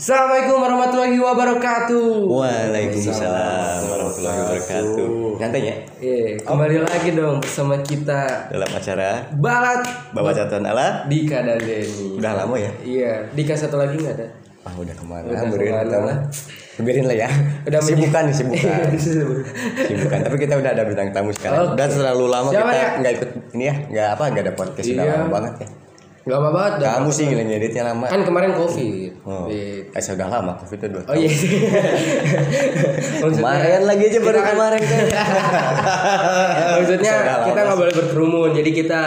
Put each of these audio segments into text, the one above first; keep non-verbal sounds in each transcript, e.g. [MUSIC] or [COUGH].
Assalamualaikum warahmatullahi wabarakatuh. Waalaikumsalam warahmatullahi wabarakatuh. Nyantai ya Iya, kembali lagi dong bersama kita dalam acara Balat Bawa catatan ala Dika dan Denny. udah lama ya? Iya, Dika satu lagi nggak ada. Ah udah ke mana? Udah ke mana. pertama. Biarin lah ya. Udah sibukan nih sibukan. [LAUGHS] sibukan. Tapi kita udah ada bintang tamu sekarang. Oke. Udah terlalu lama Siapa kita ya? nggak ikut ini ya, nggak apa nggak ada podcast udah Iya. lama banget ya. Gak apa banget. dah. Kamu sih gila ngeditnya lama. Kan kemarin covid. Oh, Iya. eh sudah lama covid itu dua Oh tahun. iya. [LAUGHS] Maksudnya- Kemarin lagi aja baru kan- kemarin kan. [LAUGHS] Maksudnya Sudah kita nggak boleh berkerumun, jadi kita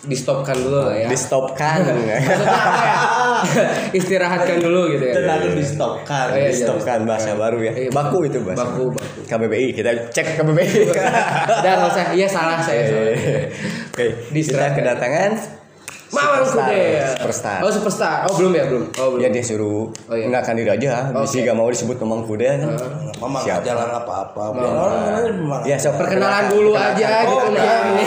di stopkan dulu lah ya. Di stopkan. [LAUGHS] Maksudnya apa ya? Istirahatkan dulu gitu ya. Lalu di stopkan. Oh, iya, Di stopkan bahasa baru ya. Iya, Baku itu bahasa. Baku, baku. KBBI kita cek KBBI. Nggak usah. Iya salah saya. Oke, Di kita kedatangan Mamang Superstar, Kude. Superstar. Oh superstar. Oh belum ya belum. Oh belum. Ya dia suruh Oh, iya. nggak diri aja, Oke. Bisi gak mau disebut Mamang Kuda kan. Mama Siap. aja lah nggak apa-apa. Mama. Biar orang nanya memang. Ya, sok Perkenalan dulu aja gitu Oh, nah. iya. Ini.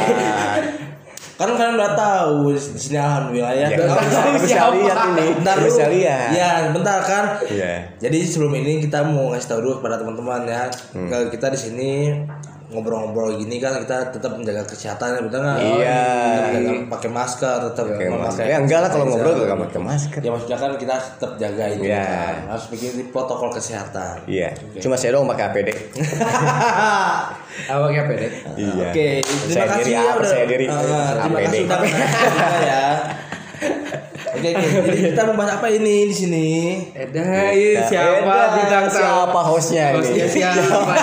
Kan kalian udah tahu di sini alhamdulillah ya. Ya, tahu bisa lihat ini. Bentar bisa dulu. lihat. Ya, bentar kan. Iya. Jadi sebelum ini kita mau ngasih tahu dulu kepada teman-teman ya. Hmm. Kalau kita di sini ngobrol-ngobrol gini kan kita tetap menjaga kesehatan ya betul nggak? Iya. Tetap menjaga pakai masker, tetap memakai masker. Ya enggak lah kalau ngobrol gak pakai masker. Ya maksudnya kan kita tetap jaga itu Iya. kan. Harus bikin protokol kesehatan. Iya. Cuma saya doang pakai APD. Awalnya pede. Iya. Oke, terima kasih ya ah, udah. percaya diri. Ah, terima APD. kasih udah [LAUGHS] ya. Oke, oke. Jadi kita membahas apa ini di sini? Eda, Nah, siapa Eda, bintang tamu? siapa hostnya ini? Hostnya [LAUGHS] siapa?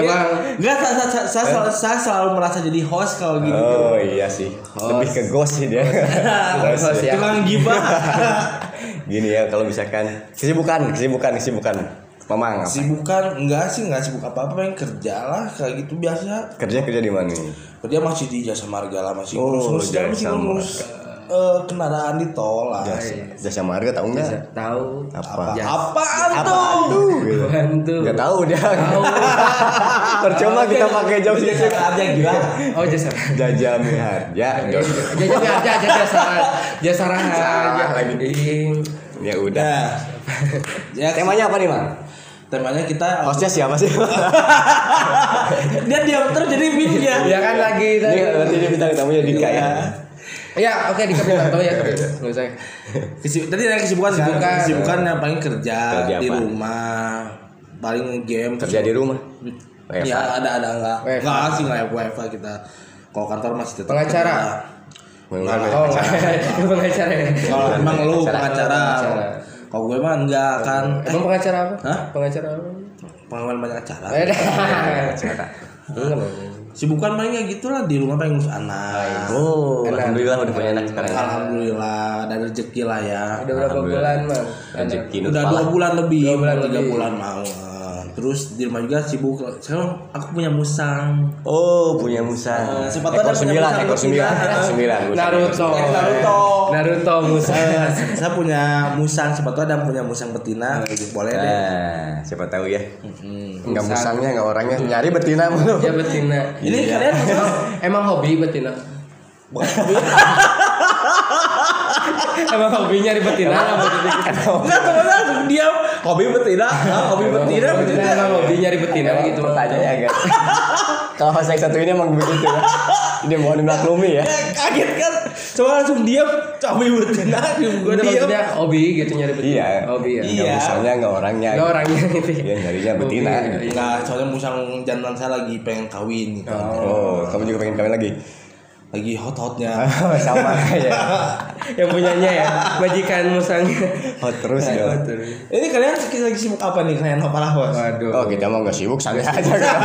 Emang Enggak, saya, saya, saya, saya, selalu, saya selalu merasa jadi host kalau gini. Oh iya sih. Lebih ke ghost sih dia. [LAUGHS] Host ya. ya. Tukang gibah. [LAUGHS] Gini ya kalau misalkan kesibukan, kesibukan, kesibukan. Mamang apa? Sibukan enggak sih, enggak sibuk apa-apa, pengen kerja lah kayak gitu biasa. Kerja kerja di mana nih? Kerja masih di jasa marga lah, masih Oh, ngurus-ngurus masih ngurus eh, kendaraan di tol lah. Jasa, jasa marga tahu nggak? tahu Apa? Jasa. Apaan Apa tuh? tuh? Gitu. Bantu. Nggak tahu dia. Tahu. [LAUGHS] Percuma kita pakai jam Jasa aja gila. Oh jasa. Jajah miharja. Jajan aja aja jasa jasa aja lagi. Ya udah. Nah, ya Temanya apa nih, Mang? temanya kita Hostnya siapa sih? [LAUGHS] dia diam terus jadi mute ya. Ya kan lagi tadi. Dia bintang tamunya Dika ya. Ya oke di bintang tahu ya. Enggak usah. Kesib- tadi ada kesibukan kan? Kesibukan. Kesibukan yang paling kerja, Kerja di apa? rumah, paling game. Kerja di rumah. Ya ada ada enggak? Enggak sih enggak WFH kita. Kalau kantor masih tetap. Pengacara? Mengenai Oh, [LAUGHS] pengacara ya. Kalau emang lu pengacara. Pengacara. Kalau gue mah enggak kan. Emang pengacara apa? Hah? Pengacara apa? Pengalaman banyak acara. Bang. Sibukan paling kayak gitulah di rumah paling ngurus anak. Oh, alhamdulillah udah punya anak sekarang. Alhamdulillah ada rezeki lah ya. Udah berapa bulan, Bang? Rezeki Udah dua bulan lebih, Dua bulan mau tiga bulan mau. Terus di rumah juga sibuk. Sekarang aku punya musang. Oh, punya musang. Eh, siapa tahu ekor sembilan, musang ekor sembilan, ekor sembilan. musang. Naruto. Naruto. Naruto Musa. Eh, saya punya musang. Siapa tahu ada punya musang betina. Boleh deh. Nah, siapa tahu ya. Hmm. Enggak musangnya, enggak orangnya nyari betina mulu. [LAUGHS] Ya betina. Ini Iya. kalian [LAUGHS] Emang hobi betina. [LAUGHS] Emang hobi nyari betina apa betina? Enggak teman langsung diam. Hobi betina. Hobi betina. Betina emang hobi nyari betina gitu. Pertanyaannya agak. Kalau host yang satu ini emang begitu ya. Ini mohon dimaklumi ya. Eh, Kaget kan. Coba langsung diam. Hobi betina. Gue diam. maksudnya hobi gitu nyari betina. Iya. Hobi ya. Iya. Enggak musangnya, enggak orangnya. Enggak orangnya. Dia nyarinya betina. Gitu. iya. Enggak, soalnya musang jantan saya lagi pengen kawin gitu. Oh, kamu juga pengen kawin lagi? Lagi hot-hotnya. [LAUGHS] sama ya Yang punyanya ya, majikan musangnya. hot terus ya Ini kalian lagi lagi sibuk apa nih kalian para host? Waduh. oh kita mau nggak sibuk santai aja kan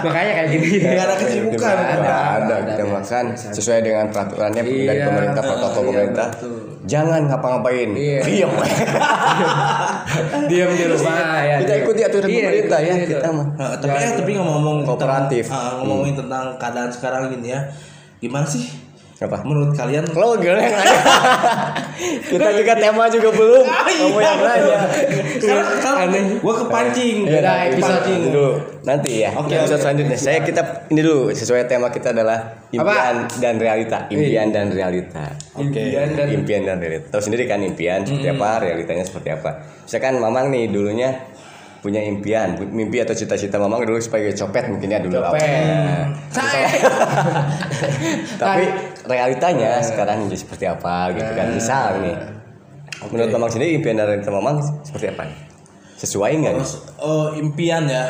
Makanya kayak gini. Gak ada kesibukan. ada, Ada, kita makan sesuai dengan peraturannya dari Iya, pemerintah protokol iya, pemerintah betul. jangan ngapa-ngapain Iya. diam [LAUGHS] Diam di rumah ya. kita ikuti aturan Iya, pemerintah ya kita mah tapi eh, tapi ngomong-ngomong Kooperatif. ah, ngomongin tentang keadaan sekarang gini ya. Gimana sih? Apa? Menurut kalian? lo gila yang nanya. [LAUGHS] Kita juga tema juga belum. Kamu yang nanya Sekarang sekarang Aneh. gue kepancing. Iya, dah, Kepancing. episode dulu. Nanti ya Oke, episode selanjutnya. Saya kita ini dulu sesuai tema kita adalah impian dan realita. Impian dan realita. Oke. Impian dan impian dan realita. Tahu sendiri kan impian seperti apa realitanya seperti apa. Misalkan mamang nih dulunya punya impian mimpi atau cita-cita mamang dulu sebagai copet mungkin ya dulu Copet. awalnya. Saya. [LAUGHS] tapi realitanya sekarang jadi seperti apa gitu kan misal nih menurut mamang sendiri impian realita mamang seperti apa sesuai nggak nih? Eh, impian ya.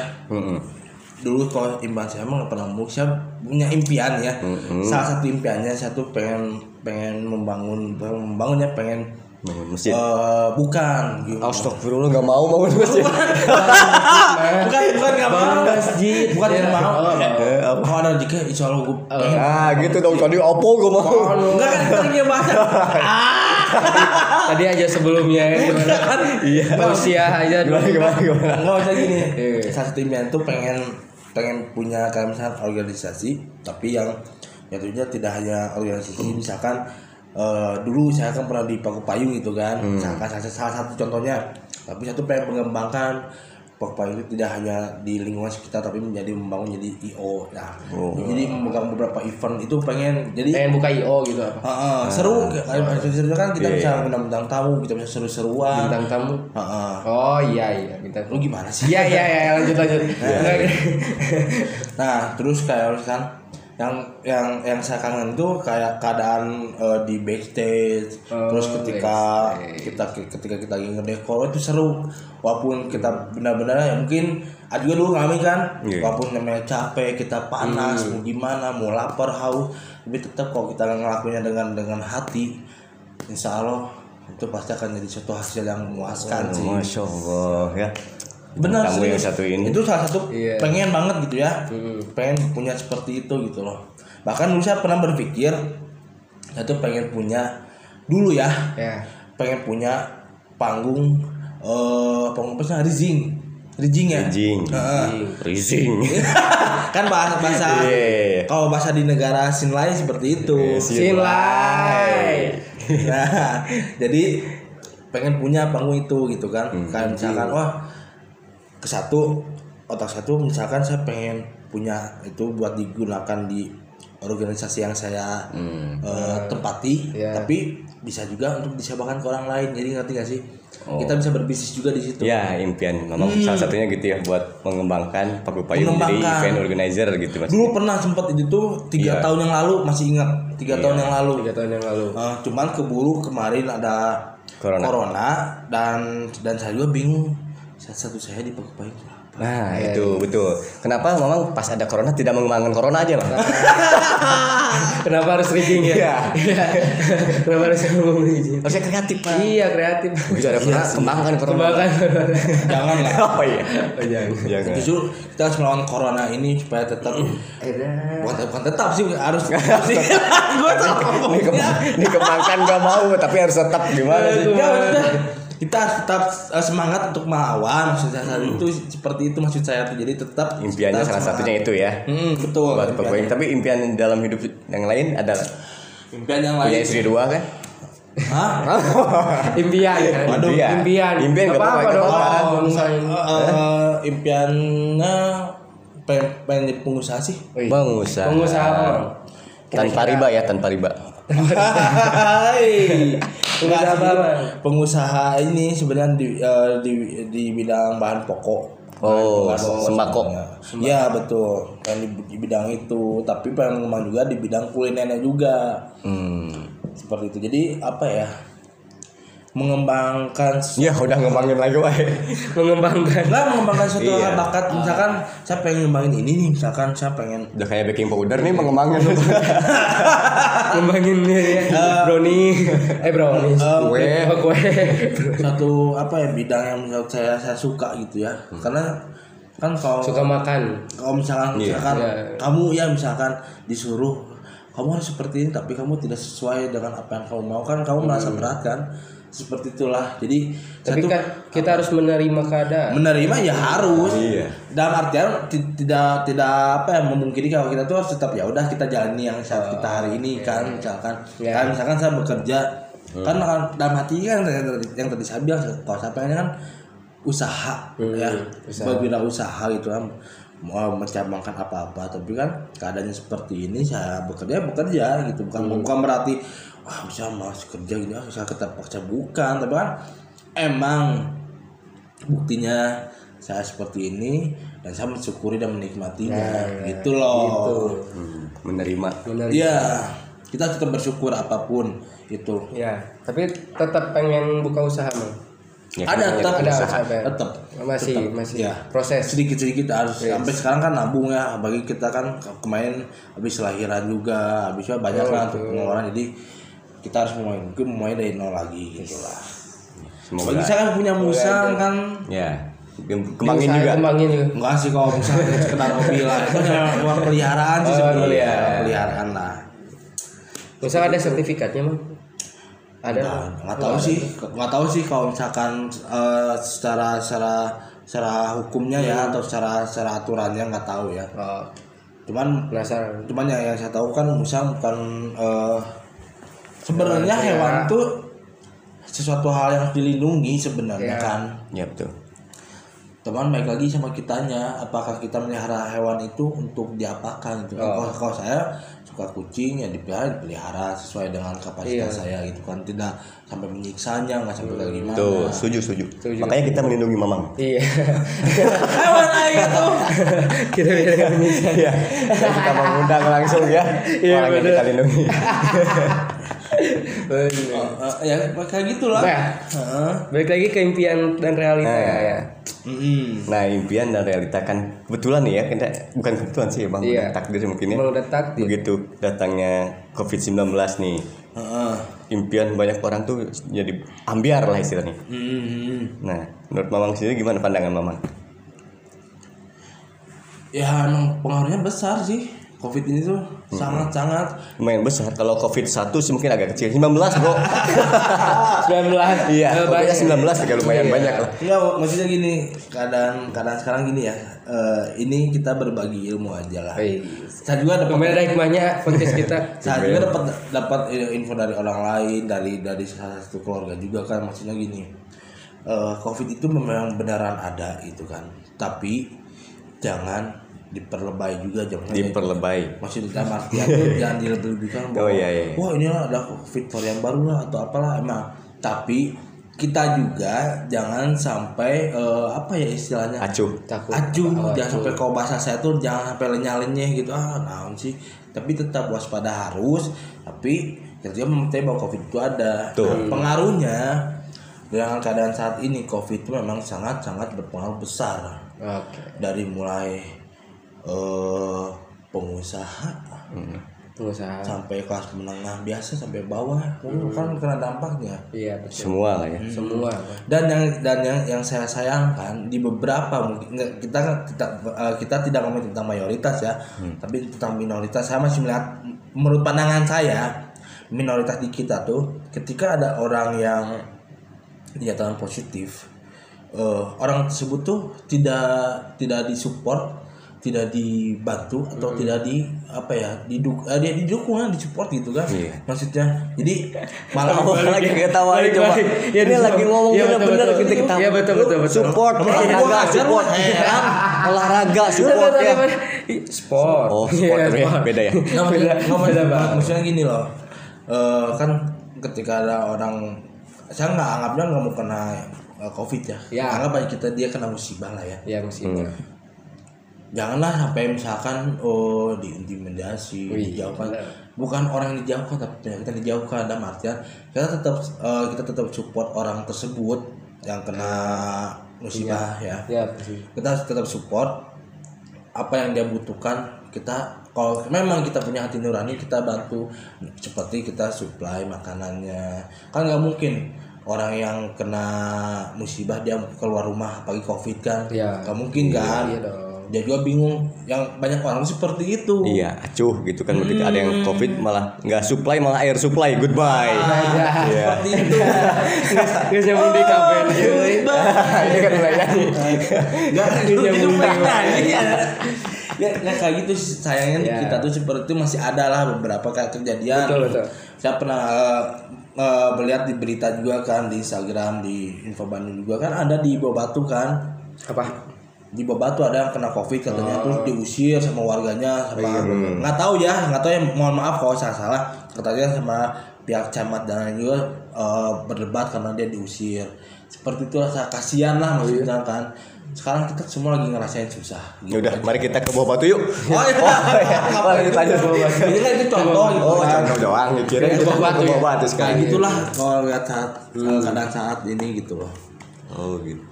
Dulu kalau impian saya emang pernah muluk. Saya punya impian ya. Salah satu impiannya saya tuh pengen pengen membangun membangunnya pengen bangun masjid eh, bukan gitu. Astagfirullah nggak mau bangun masjid bukan bukan nggak mau. Masjid. bukan nggak mau. Oh, Eh, apa? kalau ada jika insya Allah gue pengen ah gitu dong tadi opo gue mau. Enggak kan tadi dia bahas. Tadi aja sebelumnya kan gimana? iya. Usia aja dulu. gimana gimana gimana? Nggak usah gini. Iya. satu impian tuh pengen pengen punya kayak misalkan organisasi tapi yang jatuhnya tidak hanya organisasi. Misalkan eh, dulu saya kan pernah di Paku Payung gitu kan. Misalkan salah, salah satu contohnya. Tapi saya tuh pengen mengembangkan Paku Payung itu tidak hanya di lingkungan sekitar tapi menjadi membangun jadi IO nah jadi memegang beberapa event itu pengen jadi Pengen buka IO gitu apa? Heeh, seru. Kayak seru. kan kita Iya. bisa undang-undang tamu kita bisa seru-seruan. Bintang tamu. Heeh. Oh iya iya bintang lu gimana sih? Iya iya iya lanjut lanjut. Enggak, [LAUGHS] Nah, terus kayak kan yang yang yang saya kangen itu kayak keadaan eh, di backstage. Oh, terus ketika backstage. kita ketika kita lagi ngedekor itu seru. Walaupun kita benar-benar ya mungkin ada juga dulu ngalamin kan. Iya. Walaupun namanya capek, kita panas, mau gimana, mau lapar, haus, tapi tetap kalau kita ngelakuinnya dengan dengan hati, insya Allah itu pasti akan jadi suatu hasil yang memuaskan sih. masya Allah ya Benar kamu yang satu ini Itu salah satu Iya. pengen banget gitu ya. Pengen punya seperti itu gitu loh. Bahkan dulu saya pernah berpikir saya tuh pengen punya dulu ya, Ya. pengen punya panggung eh panggung apa sih? Rizing. Rizing ya? Rizing. Heeh. Rising [LAUGHS] kan bahasa bahasa Iya. kalau bahasa di negara sin lain seperti itu. Silai. [LAUGHS] nah, jadi pengen punya panggung itu gitu kan. Hmm. Kayak misalkan wah ke satu otak satu misalkan saya pengen punya itu buat digunakan di organisasi yang saya Hmm. eh, tempati, Iya. tapi bisa juga untuk disebarkan ke orang lain. Jadi ngerti gak sih? Kita bisa berbisnis juga di situ. Oh. Ya impian memang salah satunya gitu ya buat mengembangkan Paku Payung jadi event organizer gitu mas. Dulu pernah sempat itu tuh tiga Iya. tahun yang lalu masih ingat tiga tahun yang lalu. Tiga tahun yang lalu. Eh, cuman keburu kemarin ada Corona. dan dan saya juga bingung. Satu saya di Paku Nah itu betul. Kenapa memang pas ada corona tidak mengembangkan corona aja lah? [LAUGHS] Kenapa harus rigging ya? Iya. Kenapa harus ngomong rigging? Harusnya kreatif pak. Iya kreatif. Bisa ada corona, kembangkan corona. Kembangkan. Jangan lah. Oh iya. Oh jangan. Jangan. Justru kita harus melawan corona ini supaya tetap bukan, bukan tetap sih harus [LAUGHS] gue tau Dikembang- Dikembangkan gak mau tapi harus tetap gimana sih? Kita harus tetap eh, semangat untuk melawan maksud saya itu seperti itu maksud saya jadi tetap Impiannya salah semangat. satunya itu ya. Hmm, betul. Buat Payung. Tapi impian dalam hidup yang lain adalah Impian yang punya lain. istri dua kan? Hah? [LAUGHS] Impian kan? Waduh. Impian. Impian apa-apa, apa-apa nggak dong. Oh, misalnya. Eh, impiannya pengen, pengen jadi pengusaha sih. Pengusaha. Pengusaha apa? Tanpa riba ya, tanpa riba. Hai. Pengusaha apa? Pengusaha ini sebenarnya di, eh, di di bidang bahan pokok. Oh, Bahan pokok sembako. Iya betul. Pengen di, di bidang itu, tapi pengen juga di bidang kulinernya juga. Hmm. Seperti itu. Jadi apa ya? Mengembangkan Ya udah ngembangin lagi wae. [LAUGHS] mengembangkan Enggak mengembangkan suatu Iya. bakat misalkan saya pengen ngembangin ini nih misalkan saya pengen Udah kayak baking powder nih mengembangin. [LAUGHS] ngembangin ya, ya. brownie eh brownie Kue. oh, kue satu apa ya bidang yang menurut saya saya suka gitu ya karena kan kalau suka makan kalau misalkan Iya. misalkan Iya. kamu ya misalkan disuruh kamu harus seperti ini tapi kamu tidak sesuai dengan apa yang kamu mau kan kamu merasa berat kan seperti itulah. Jadi tapi tuh kan kita harus menerima keadaan. Menerima ya harus. Iya. dalam artian ti- tidak tidak apa ya memungkiri kalau kita tuh harus tetap ya udah kita jalani yang saat kita hari ini kan misalkan. Iya. kan misalkan saya bekerja kan dalam hati kan yang tadi- yang tadi saya bilang kalau saya pengennya kan usaha ya. berwirausaha gitu kan mau mencabangkan apa-apa tapi kan keadaannya seperti ini saya bekerja bekerja gitu. Bukan bukan berarti wah bisa mas kerja gini ah, saya tetap paksa bukan tapi kan emang buktinya saya seperti ini dan saya mensyukuri dan menikmatinya. Gitu loh. Hmm, menerima. menerima. Iya kita tetap bersyukur apa pun itu. Ya tapi tetap pengen buka usaha mang Ya, ada tetap. Ada usaha, usaha, ya. tetap. Masih tetap. masih ya proses. sedikit sedikit harus sampai sekarang kan nabung ya. Bagi kita kan ke- kemarin habis lahiran juga habisnya banyak lah untuk pengeluaran. Jadi kita harus mulai mungkin mulai dari nol lagi gitu lah Semoga. bagi saya kan punya musang kan. Ya. Kembangin juga. kembangin juga. Enggak sih kalau misalnya sekedar [LAUGHS] hobi lah. Itu uang peliharaan sih Oh, sebenarnya. peliharaan. peliharaan lah. Misal ada sertifikatnya mang? Ada? Nggak, nggak tahu sih. Nggak tahu sih kalau misalkan eh, secara secara secara hukumnya ya atau secara secara aturannya nggak tahu ya. Oh, cuman penasaran. cuman ya yang saya tahu kan musang bukan eh, sebenarnya Hewan hewan ya. tuh sesuatu hal yang harus dilindungi sebenarnya Ya. kan Ya betul. teman baik lagi sama kitanya apakah kita melihara hewan itu untuk diapakan gitu Oh. kalau, kalau saya suka kucing ya dipelihara dipelihara sesuai dengan kapasitas Iya. saya gitu kan tidak sampai menyiksanya nggak sampai kayak gimana Tuh, setuju, setuju. Makanya kita melindungi Mamang. iya [LAUGHS] hewan kayak gitu kita Iya. Dan kita mengundang langsung ya Iya, orang yang bener. kita lindungi. [LAUGHS] Bener. Eh, ya kayak gitulah Nah. Balik lagi ke impian dan realita Nah. ya, ya Mm-mm. Nah, impian dan realita kan kebetulan nih ya, kita bukan kebetulan sih, Bang. Iya. Udah takdir mungkin ya. Udah takdir. Begitu datangnya COVID-19 nih. Heeh. Impian banyak orang tuh jadi ambiar lah istilahnya. Mm-mm. Nah, menurut Mamang sendiri gimana pandangan Mamang? ya emang pengaruhnya besar sih covid ini tuh sangat sangat Lumayan besar. Kalau COVID-1 sih mungkin agak kecil. 19, Bro. [LAUGHS] 19 iya, pokoknya banyak. 19 juga lumayan banyak lah. Enggak, maksudnya gini, keadaan keadaan sekarang gini ya. eh, ini kita berbagi ilmu aja lah. Wih. Saya juga dapat ada hikmahnya podcast kita [LAUGHS] saya juga dapat dapat info dari orang lain, dari dari salah satu keluarga juga kan. Maksudnya gini, eh, COVID itu memang beneran ada itu kan. Tapi jangan diperlebay juga, [LAUGHS] jangan Diperlebay. maksud dalam artian itu jangan dilebih-lebihkan Oh, iya, iya. wah ini ada covid varian baru lah atau apalah emang tapi kita juga jangan sampai eh, apa ya istilahnya Acuh. takut acuh Oh, jangan acuh. sampai kalau bahasa saya tuh jangan sampai lenyah-lenyah gitu ah naon sih tapi tetap waspada harus tapi kita juga mempercayai bahwa covid itu ada Tuh. Nah, pengaruhnya dengan keadaan saat ini covid itu memang sangat sangat berpengaruh besar oke dari mulai eh pengusaha. Pengusaha. Sampai kelas menengah biasa sampai bawah. Kan kena dampaknya. Iya betul. Semua lah ya. semua dan yang dan yang yang saya sayangkan di beberapa mungkin kita kita eh, kita tidak ngomong tentang mayoritas ya. Tapi tentang minoritas saya masih melihat menurut pandangan saya minoritas di kita tuh ketika ada orang yang dinyatakan positif eh, orang tersebut tuh tidak tidak disupport tidak dibantu atau tidak di apa ya diduk eh, dia didukung disupport gitu kan Iya. maksudnya jadi [LAUGHS] malah Tawa lagi ketawain Balik coba. lagi. Ya, Ini lagi ngomong Iya, betul, bener-bener betul. kita ketawa. Iya, betul, betul, betul. Support olahraga, support. Olahraga support ya. sport Oh, sport ya, beda ya. [LAUGHS] Beda- beda banget. maksudnya gini loh Eh, kan ketika ada orang saya nggak anggapnya nggak mau kena eh, covid ya Ya. anggap aja kita dia kena musibah lah ya ya musibah janganlah sampai misalkan oh diintimidasi Wih, dijauhkan. benar. bukan orang yang dijauhkan tapi kita dijauhkan. Dalam artian kita tetap eh, kita tetap support orang tersebut yang kena musibah ya. Ya persis. kita tetap support apa yang dia butuhkan. Kita kalau memang kita punya hati nurani kita bantu. Seperti kita supply makanannya. Kan nggak mungkin orang yang kena musibah dia keluar rumah pagi covid kan. Iya. nggak mungkin kan? Iya dong dia juga bingung yang banyak orang seperti itu Iya, acuh gitu kan ketika ada yang covid malah nggak supply malah air supply goodbye. Iya. seperti itu Guys nyambung di kafe Ini kan mulai nyanyi. nggak nyambung di ya, ya, ya kayak gitu sayangnya Ya. kita tuh seperti itu masih ada lah beberapa kayak kejadian Betul, betul. saya pernah eh, eh, melihat di berita juga kan di Instagram di info Bandung juga kan ada di bawah batu kan apa di batu ada yang kena covid katanya. Terus diusir sama warganya sama nggak tahu ya nggak tahu ya mohon maaf kalau saya salah. Katanya sama pihak camat dan lain juga eh, berdebat karena dia diusir. Seperti itu rasa kasihan lah maksudnya kan. Sekarang kita semua lagi ngerasain susah. Ya udah, mari kita ke bawah batu yuk. oh iya. [LAUGHS] Oh, lanjut lanjut. ini kan itu contoh gitu. Oh, kan. contoh doang. Kira Ke bawah batu. ke bawah batu kayak sekarang. gitulah kalau lihat saat kadang saat ini gitu loh Oh gitu.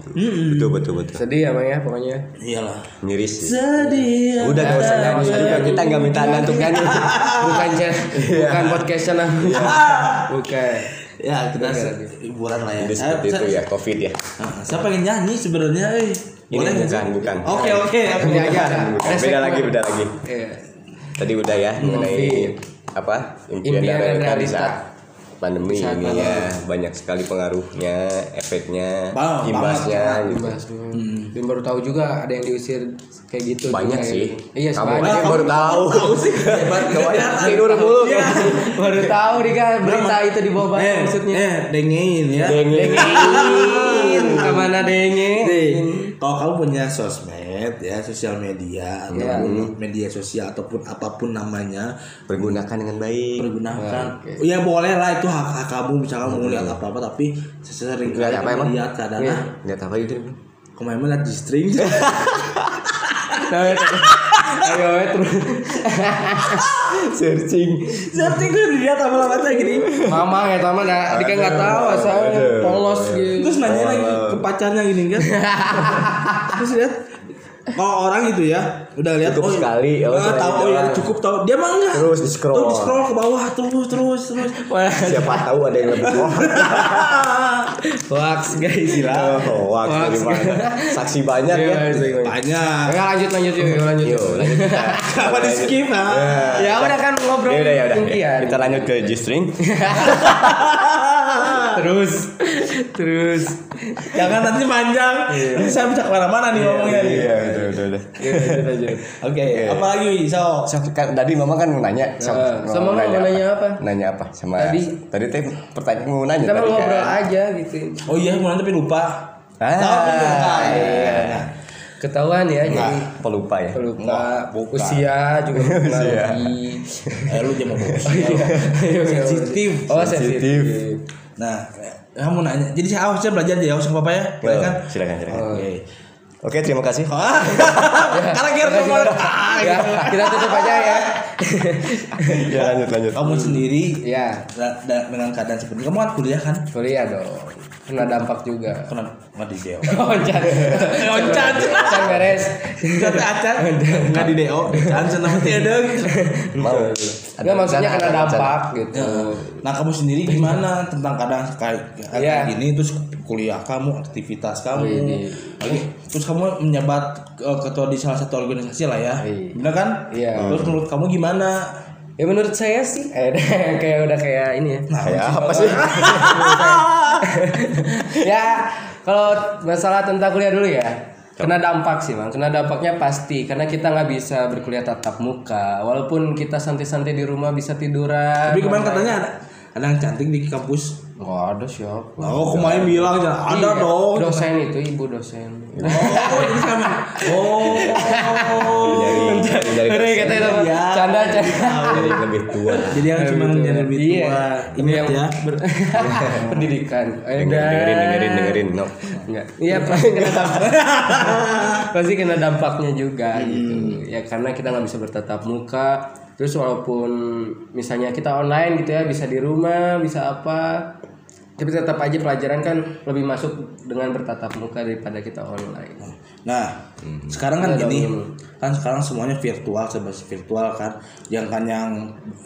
Betul betul betul. sedih ya bang ya pokoknya. Iyalah. Miris sih. sedih Udah gak usah nyanyi juga kita nggak minta anda untuk nyanyi. bukan jen- bukan podcast nah bukan. Ya kita hiburan lah ya. Jadi saya, seperti itu ya covid ya. Nah, saya pengen nyanyi sebenarnya eh. Ini boleh bukan bukan. oke oke. Beda lagi beda lagi. Iya. Tadi udah ya mengenai apa impian, dan realita pandemi Saat ini ya banyak sekali pengaruhnya, efeknya, Bang, imbasnya gitu. Dan baru tahu juga ada yang diusir kayak gitu. Banyak juga, sih. gitu. Iya, Kamu sebanyak. aja baru tahu. [LAUGHS] Kamu tidur mulu. baru tahu nih kan berita itu di bawah eh maksudnya. eh dengein ya Dengin. Dengin, [LAUGHS] ke mana dengin? Kalau kamu punya sosmed ya sosial media Iya. ataupun media sosial ataupun apa pun namanya Pergunakan dengan baik. pergunakan Oke. ya boleh lah itu hak hak kamu misalkan mau lihat apa apa tapi sesering Lihat apa emang? lihat kadang Iya. Lihat apa gitu? kemarin lihat di string [LAUGHS] Nah, itu. Ayo eh, terus. [LAUGHS] Searching. Searching gue dilihat apa apa gini Mama ya teman ya, dia kan nggak tahu asalnya polos gitu. terus nanya lagi ke pacarnya gini kan [LAUGHS] terus lihat kalau orang gitu ya udah lihat Cukup sekali, oh, ah, sekali tahu oh ya cukup tahu dia mah enggak Terus di scroll. terus di scroll ke bawah terus terus terus [LAUGHS] Siapa tahu ada yang lebih tua. [LAUGHS] Wax guys gila. Oh, wah, dari mana? Saksi banyak Iya, ya. iya, iya. banyak Enggak lanjut lanjut yuk, lanjut. Yuk, lanjut [LAUGHS] apa di skip ah Ya udah kan ngobrol Ya udah ya udah. impian. Kita lanjut ke G-string. Terus terus jangan nanti panjang nanti saya bisa ke mana-mana nih ngomongnya nih Iya, udah udah udah. Ya, lanjut lanjut. oke apalagi so So, kan, tadi mama kan mau nanya. So, Eh, sama Mama mau nanya apa? Nanya apa? Sama Tadi. tadi teh pertanyaan mau nanya Kita mau ngobrol kan. aja gitu. oh iya mau tapi lupa Ah, Tahu, lupa. iya. Ketahuan ya jadi Pelupa ya. pelupa bukan. usia juga [LAUGHS] mempengaruhi. eh lu jangan [LAUGHS] ngomong sensitif. Oh sensitif. Nah kamu nanya jadi saya awas saya belajar jadi awas apa ya boleh kan Silakan silakan. oke Oke, terima kasih. Ah, [LAUGHS] karena kira ngomong ah, Ya, kita tutup aja ya. [LAUGHS] Ya lanjut lanjut. kamu sendiri Ya, dengan keadaan seperti kamu kan kuliah kan kuliah dong. Kena dampak juga. kena [LAUGHS] nggak di deo Oncat. Oncat. Oncat beres. Kata acan nggak di deo kan senang tiada Mau. Enggak maksudnya kena dampak gitu. nah kamu sendiri gimana tentang keadaan kayak kayak Iya. gini terus kuliah kamu aktivitas kamu Wih, lagi terus kamu menjabat eh, ketua di salah satu organisasi lah ya Iya. benar kan Iya. terus menurut kamu gimana Ya menurut saya sih eh [LAUGHS] kayak udah kayak ini ya. Kayak apa sih? [LAUGHS] ya kalau masalah tentang kuliah dulu ya kena dampak sih bang kena dampaknya pasti karena kita nggak bisa berkuliah tatap muka. Walaupun kita santai-santai di rumah bisa tiduran tapi kemarin katanya ada ada yang cantik di kampus nggak ada siapa oh kemarin bilang ya ada Iya, dong dosen itu ibu dosen oh ini sama oh Dari dari Udah kata itu canda canda jadi lebih tua Jadi yang cuma yang lebih tua. Iya. Ingat Yang ya. [LAUGHS] pendidikan. Dengerin dengerin dengerin dengerin no Enggak. Iya pasti kena dampak. [LAUGHS] pasti kena dampaknya juga gitu. Ya karena kita nggak bisa bertatap muka. Terus walaupun misalnya kita online gitu ya bisa di rumah bisa apa. Tapi tetap aja pelajaran kan lebih masuk dengan bertatap muka daripada kita online. Nah, sekarang kan gini, kan sekarang semuanya virtual, sebagai virtual kan. Yang kan yang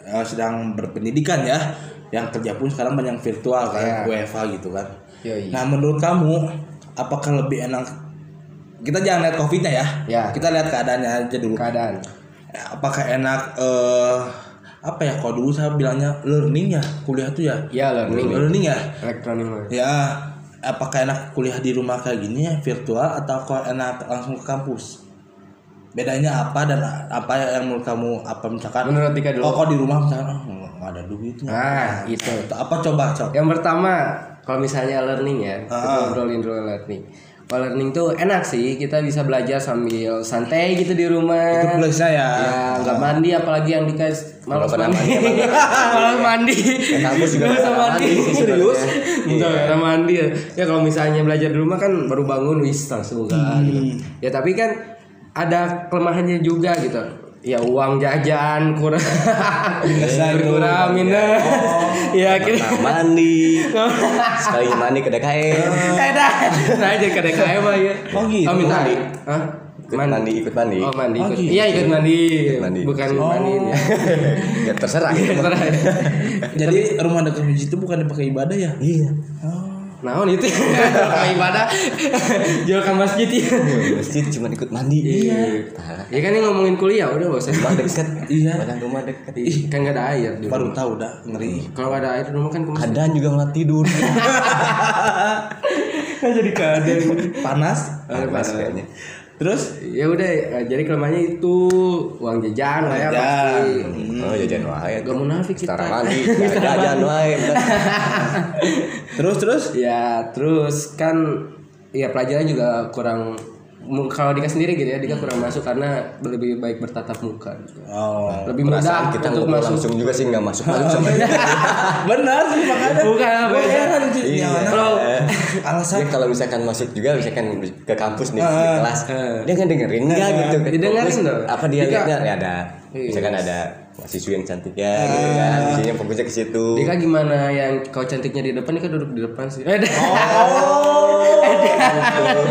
eh, sedang berpendidikan ya, yang kerja pun sekarang banyak virtual kan, WFH gitu kan. Yoi. Nah, menurut kamu apakah lebih enak kita jangan lihat covidnya ya, Ya. kita lihat keadaannya aja dulu. Keadaan. Apakah enak eh apa ya? Kalau dulu saya bilangnya learning ya, kuliah tuh ya, Ya learning. learning ya. Elektronik. Ya, apakah enak kuliah di rumah kayak gini ya virtual atau kok enak langsung ke kampus? Bedanya apa dan apa yang menurut kamu apa misalkan? Menurut Dika dulu. Oh, kok di rumah misalkan oh, nggak- ada duit. Nah, itu. Apa coba coba? Yang pertama, kalau misalnya learning ya, kita Ah. ngobrolin dulu learning. Learning tuh enak sih, kita bisa belajar sambil santai gitu di rumah. Itu plusnya ya. Ya, nggak mandi apalagi yang dikasih [LAUGHS] malas mandi. malas mandi. kampus juga Nggak mandi. Serius? sebenarnya. Enggak, karena mandi ya. Ya kalau misalnya belajar di rumah kan baru bangun wis langsung enggak gitu. Ya tapi kan ada kelemahannya juga gitu. Ya uang jajan kurang berkurang minus. Ya kita Nah, mandi [LAUGHS] sekali mandi ke DKM Eh dah, nah jadi ke DKM mah ya. Oh, gitu. Oh minta. Mandi. Hah? ikut mandi ikut mandi Oh mandi. Oh, ikut. gitu. Iya ikut mandi. mandi. Bukan mandi ya. [LAUGHS] ya terserah [LAUGHS] Terserah. Jadi rumah dekat masjid itu bukan dipakai ibadah ya? iya Nah, itu [LAUGHS] kalau ibadah [LAUGHS] jual ke masjid ya. masjid cuma ikut mandi Iya. Parah. Ya kan ini ngomongin kuliah udah gak usah. rumah dekat Iya. padahal rumah dekat Ih, kan gak ada air di Baru tahu dah ngeri. Kalau gak ada air di rumah kan kadang juga malah tidur [LAUGHS] Kan jadi keadaan. Panas. Panas kayaknya Terus Ya udah, eh, jadi kelemahannya itu uang jajan lah ya Jajan. pasti. oh jajan wae Gak munafik kita. setara mandi jajan wae terus terus Ya terus kan ya pelajaran juga kurang kalau Dika sendiri gitu ya Dika kurang masuk karena lebih baik bertatap muka gitu. Oh. lebih mudah kita untuk masuk langsung juga sih nggak masuk masuk [LAUGHS] sama Benar sih makanya. bukan apa Gue ya heran sih. Iya. yang mana Kalau- [LAUGHS] alasan Ya kalau misalkan masuk juga misalkan ke kampus nih di Ah, kelas ah. dia nggak dengerin nggak gitu Didengerin dong. apa dia lihatnya ya ada Iya. misalkan ada mahasiswa yang cantik ya gitu kan. Isinya fokusnya ke situ. Dika gimana yang kau cantiknya di depan? Dika duduk di depan sih. [LAUGHS] Eh,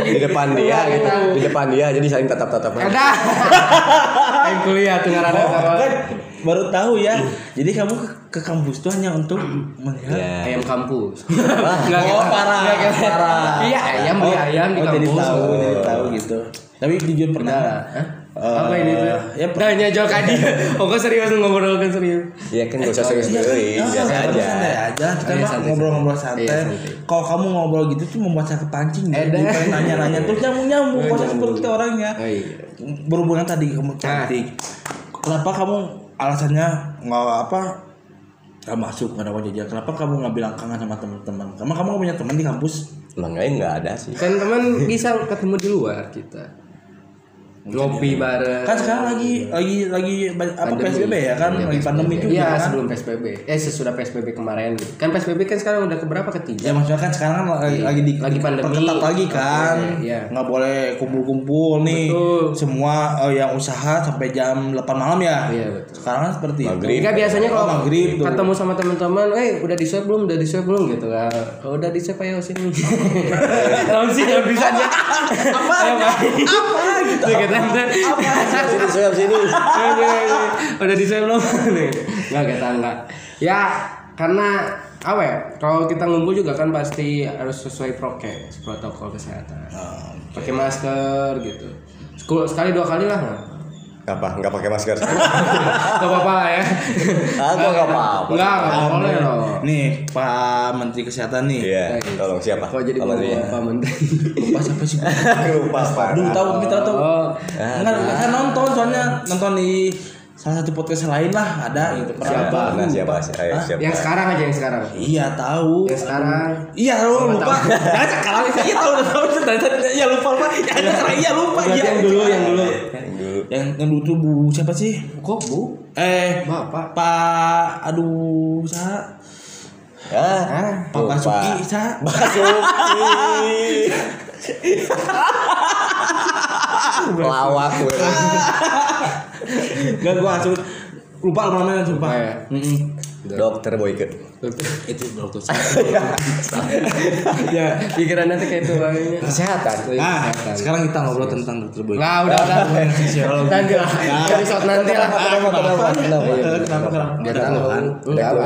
[LAUGHS] di depan dia gitu. di depan dia jadi saling tatap tatapan ada yang [LAUGHS] kuliah tuh ngarana Oh, kan baru tahu ya. Jadi kamu ke, ke kampus tuh hanya untuk melihat. Ya. Ayam kampus. Oh, parah, parah. iya ayam beli ayam di oh, kampus. jadi tahu, jadi tahu gitu. Tapi jujur pernah. Nah, hah? Eh, apa ini tuh? ya, Dah nyajol kadi. Oh, kok serius ngobrol kan serius. ya kan gak usah serius dulu biasa Ah, aja santai aja. Kita Oh, iya, mah santai, ngobrol-ngobrol santai. santai. Iya, santai. Kalau kamu ngobrol gitu tuh membuat saya kepancing. Eh, pengen nanya-nanya terus nyambung-nyambung. Eh, Kok seperti orangnya. Oh iya. Berhubungan tadi kamu cantik. Kenapa kamu alasannya nggak apa? Gak masuk nggak ada jajan. Kenapa kamu nggak bilang kangen sama teman-teman? Karena kamu nggak punya teman di kampus. emang nggak nggak ada sih Kan teman bisa ketemu di luar kita. Ngopi bareng. Kan sekarang lagi lagi lagi apa Pandemi. PSBB ya kan? Iya, lagi pandemi juga Iya, kan? sebelum PSBB. Eh, sesudah PSBB kemarin gitu. Kan PSBB kan sekarang udah keberapa Ya ketiga? maksudnya kan sekarang kan lagi, lagi di Lagi pandemi. perketat lagi kan, Oke, iya. nggak boleh kumpul-kumpul nih, Betul. semua eh, yang usaha sampai jam 8 malam ya. Iya, betul. Sekarang kan seperti itu. Maghrib. Enggak biasanya kalau Oh, maghrib tuh. ketemu sama teman-teman, eh udah di swab belum? Udah di swab belum gitu kan. Kalau udah di swab ayo sini. [LAUGHS] Tahu sih bisa aja. Apa? Apa gitu. Sini siap sini udah di belum? Enggak kita enggak. Ya karena apa ya? Kalau kita ngumpul juga kan pasti harus sesuai prokes, protokol kesehatan. Pakai masker gitu. Sekali dua kali lah nggak? Apa nggak pakai masker Gak apa-apa ya. aku nggak apa-apa Enggak, enggak boleh loh. Nih Pak Menteri Kesehatan nih. iya tolong siapa Kok jadi dia? Pak Menteri? [LAUGHS] Lupa siapa sih? [LAUGHS] lupa pak Dulu tahu kita tahu. Oh, Enggak, saya nonton soalnya nonton di salah satu podcast lain lah ada gitu. Pernah Siapa? nah siapa ayo Hah? siapa yang sekarang aja yang sekarang. Iya tahu. Yang sekarang. Iya lu lupa. Jangan sekarang iya tahu udah tahu dari tadi iya lupa lupa. Ya ada sekarang iya lupa iya. yang dulu, yang dulu. yang dulu Yang yang dulu tuh Bu siapa sih? Kok bu? Eh, Bapak. Pak aduh, sa. Ah, Pak Basuki, sa. Basuki. [LAUGHS] Lawak gue. [LAUGHS] Enggak gua langsung lupa namanya sumpah. Dokter Boyke. Itu dokter. ya pikiran nanti kayak itu orangnya Kesehatan. Nah, sekarang kita ngobrol tentang dokter Boy. Nah, udah udah. Nanti lah. Episode nanti lah. Kenapa? Kenapa? Kenapa? Kenapa kenapa? Dia Ada tahu. keluhan. Enggak apa.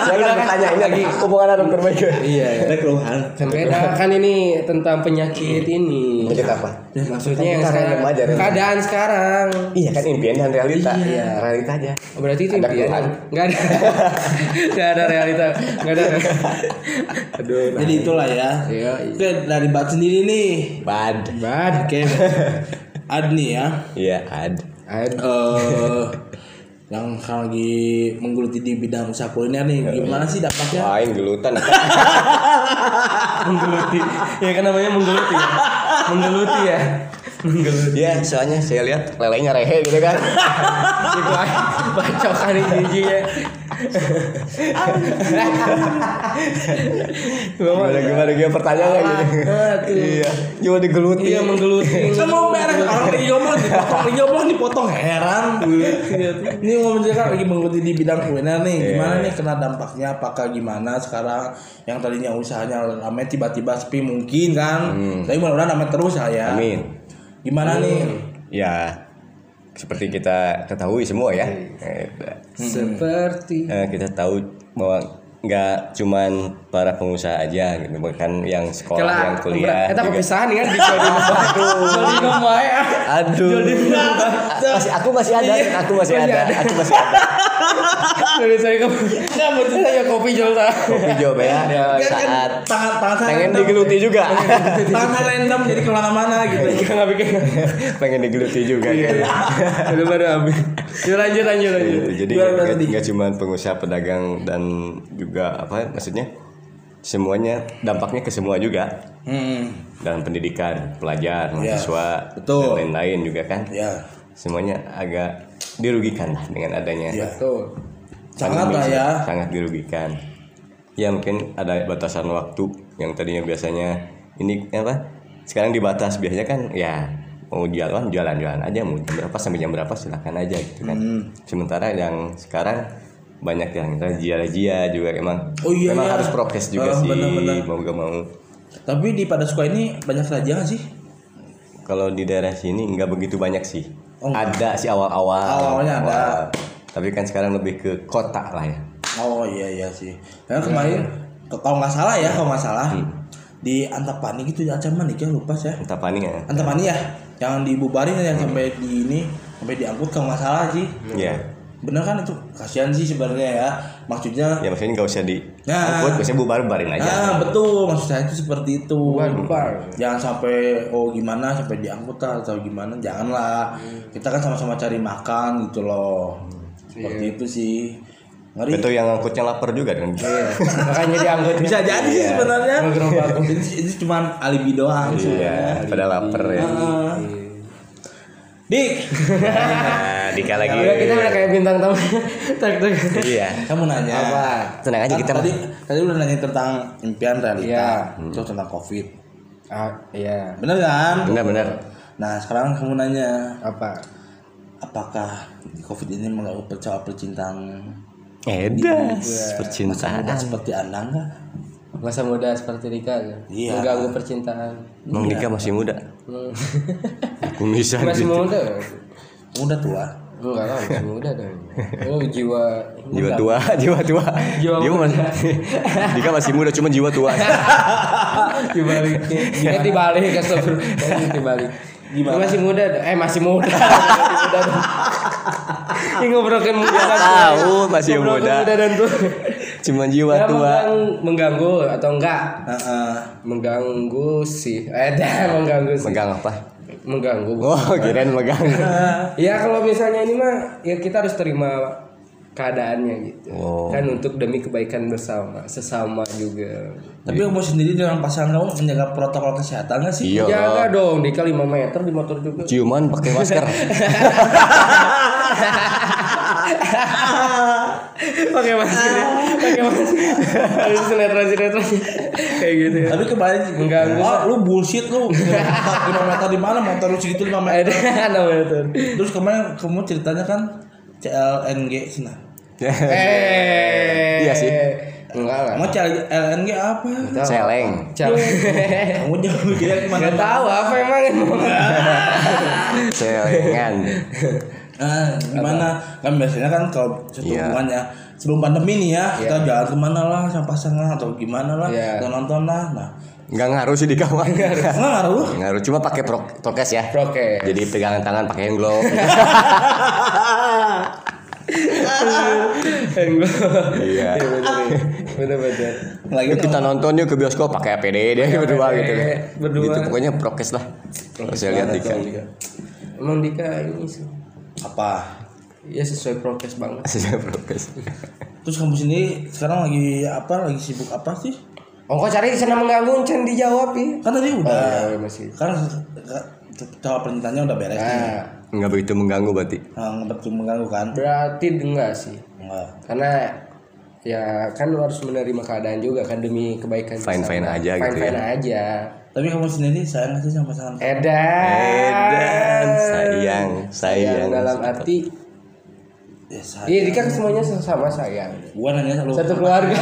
Saya kan bertanya ini lagi hubungan dokter Boyke. Iya, ya. Ada keluhan. Kan beda kan ini tentang penyakit ini. Penyakit apa? Maksudnya yang sekarang keadaan sekarang. Iya kan impian dan realita. Iya. Realita aja. Oh, berarti itu impian. Enggak ada. Enggak ada realita. Enggak ada. Aduh. Jadi itulah ya. Iya. Oke, dari Bat sendiri nih. Bad. Bad. Oke. [LAUGHS] Ad nih ya. Iya, ad. Ad. Eh yang sekarang lagi menggeluti di bidang usaha kuliner nih gimana sih dampaknya? Main gelutan. [LAUGHS] menggeluti. Ya kan namanya menggeluti ya. Menggeluti ya. [LAUGHS] Iya, soalnya saya lihat lelenya rehe gitu kan. Itu [LAUGHS] bacokan ini giginya. Gimana gimana gimana pertanyaannya gitu. Iya, cuma digeluti. Iya menggeluti. [LAUGHS] Mau merah orang lagi ngomong dipotong, lagi ngomong dipotong heran. Ini ngomong kan lagi menggeluti di bidang kuliner nih. Gimana nih kena dampaknya? Apakah gimana sekarang yang tadinya usahanya ramai tiba-tiba sepi mungkin kan? Tapi mudah-mudahan ramai terus ya. Amin. Gimana nih? Ya, seperti kita ketahui semua ya. Eh, Seperti eh, kita tahu bahwa nggak cuman para pengusaha aja gitu, bukan yang sekolah, yang kuliah. Kita juga. kepisahan kan di Jody Jody Nomai. Aduh. Masih aku masih ada, aku masih ada. aku masih ada. Jadi saya ke Enggak mau saya kopi jual tak. Kopi job ya, Kan- kan saat tangan tangan saya pengen digeluti juga. Tangan saya random jadi ke mana-mana gitu. Enggak bikin. pengen digeluti juga kan. Udah baru habis. Lanjut lanjut lanjut. Gitu. Jadi Gimana nggak tadi? nggak cuma pengusaha pedagang dan juga apa maksudnya semuanya dampaknya ke semua juga Hmm. dalam pendidikan pelajar mahasiswa betul. dan lain-lain juga kan Ya. semuanya agak dirugikan lah dengan adanya Ya. Tuh. Sangat lah ya. sangat dirugikan ya mungkin ada batasan waktu yang tadinya biasanya ini apa sekarang dibatas biasanya kan ya mau jalan jalan jalan aja mau jam berapa sampai jam berapa silakan aja gitu kan Hmm. sementara yang sekarang banyak yang razia-razia juga emang Oh iya, memang iya. harus prokes juga Ah, sih benar-benar. mau gak mau Tapi di pada suka ini banyak nggak sih? kalau di daerah sini nggak begitu banyak sih Oh, ada sih awal-awal Awal-awalnya ada. Awal. tapi kan sekarang lebih ke kota lah ya Oh iya iya sih. Karena kemarin ke- kalau nggak salah ya kalau nggak salah di Antapani gitu ya Acaman nih kan lupa saya. entah paling ya Antapani ya yang dibubarin yang sampai di ini sampai diangkut kalau nggak salah sih. ya Bener kan itu kasihan sih sebenarnya ya. Maksudnya ya maksudnya nggak usah di Nah. angkut biasanya bubar barin aja Ah betul maksud saya itu seperti itu. Bubar, bubar. Jangan sampai oh gimana sampai diangkut atau gimana janganlah. Kita kan sama-sama cari makan gitu loh. Seperti itu sih. Ngeri. itu yang angkutnya lapar juga kan Makanya diangkut Bisa jadi sih Iya. sebenarnya. Itu cuma alibi doang iya pada lapar ya. Dik, nah Dika lagi Udah kita udah kayak bintang tamu. Tak tak. iya kamu nanya. Apa? tenang aja Kan kita tadi tadi udah nanya tentang impian realita, Iya. terus tentang covid. Ah, iya. Bener kan? benar-benar Nah sekarang kamu nanya, Apa? apakah covid ini mengganggu percaya percintaan Eda masa percintaan seperti anda enggak? Masa muda seperti kan? Iya. Mengganggu percintaan. Emang Dika masih muda Hmm. aku bisa Masih gitu muda. Udah tua. Enggak lah, masih muda dong. Oh, jiwa jiwa tua jiwa tua Jiwa dia muda. masih Dika masih muda cuma jiwa tua dibalik. Dia dibalik kan dibalik. Gimana? Masih muda, eh masih muda. masih muda. Ini ngobrolin muda dan tua. tahu masih muda muda dan tua. Cuma jiwa Ya, tua menggang- mengganggu atau enggak? Heeh. Mengganggu sih. Eh, [LAUGHS] dah mengganggu sih. megang apa Mengganggu. oh kirain megang [LAUGHS] Ya kalau misalnya ini mah ya kita harus terima keadaannya gitu Oh. kan untuk demi kebaikan bersama sesama juga Tapi kamu sendiri dengan pasangan kamu menjaga protokol kesehatan nggak sih? Iya. jaga dong Dika 5 meter di motor juga Ciuman pakai masker. [LAUGHS] pakai masker ya. pakai masker harus sinetron sinetron kayak gitu ya Tapi kemarin Enggak, enggak. oh, lu bullshit lu. 5 meter di mana motor lu segitu 5 meter. ada [LAUGHS] 6 meter Terus kemarin kamu ceritanya kan CLNG sana. eh Iya sih. enggak lah Kamu CLNG apa? Celeng. Kamu jauh dia ke mana? Nggak tahu apa emang Celengan. [LAUGHS] Nah, gimana? Kan biasanya kan kalau satu Iya. hubungannya sebelum pandemi nih ya, kita jalan ke mana lah sama pasangan atau gimana lah, Iya. kita nonton lah. Nah, Enggak ngaruh sih di kawan. nggak ngaruh. Ngaruh cuma pakai pro prokes ya. Oke. Jadi pegangan tangan pakai hand glove. [LAUGHS] Iya. bener bener Lagi kita nonton yuk ke bioskop pakai APD deh berdua gitu. berdua. Gitu pokoknya prokes lah. Kalau saya lihat Dika. emang Dika ini sih apa? ya sesuai prokes banget [LAUGHS] Saya prokes. Terus kamu sendiri sekarang lagi apa? Lagi sibuk apa sih? Oh, kok cari sana mengganggu Cen dijawab ya. Kan tadi udah. iya, masih. Kan jawab pertanyaannya udah beres nih. Nah, Enggak begitu mengganggu berarti. Nah, nggak betul mengganggu kan? berarti enggak sih. Enggak. Karena ya kan lu harus menerima keadaan juga kan demi kebaikan Fine-fine bersama. aja gitu Fine-fine ya. aja. Tapi kamu sendiri sayang sih sama pasangan? Edan. Edan, sayang, sayang. dalam arti Ya, sayang. Iya, Dika semuanya sama sayang. Gua nanya selalu. Satu keluarga.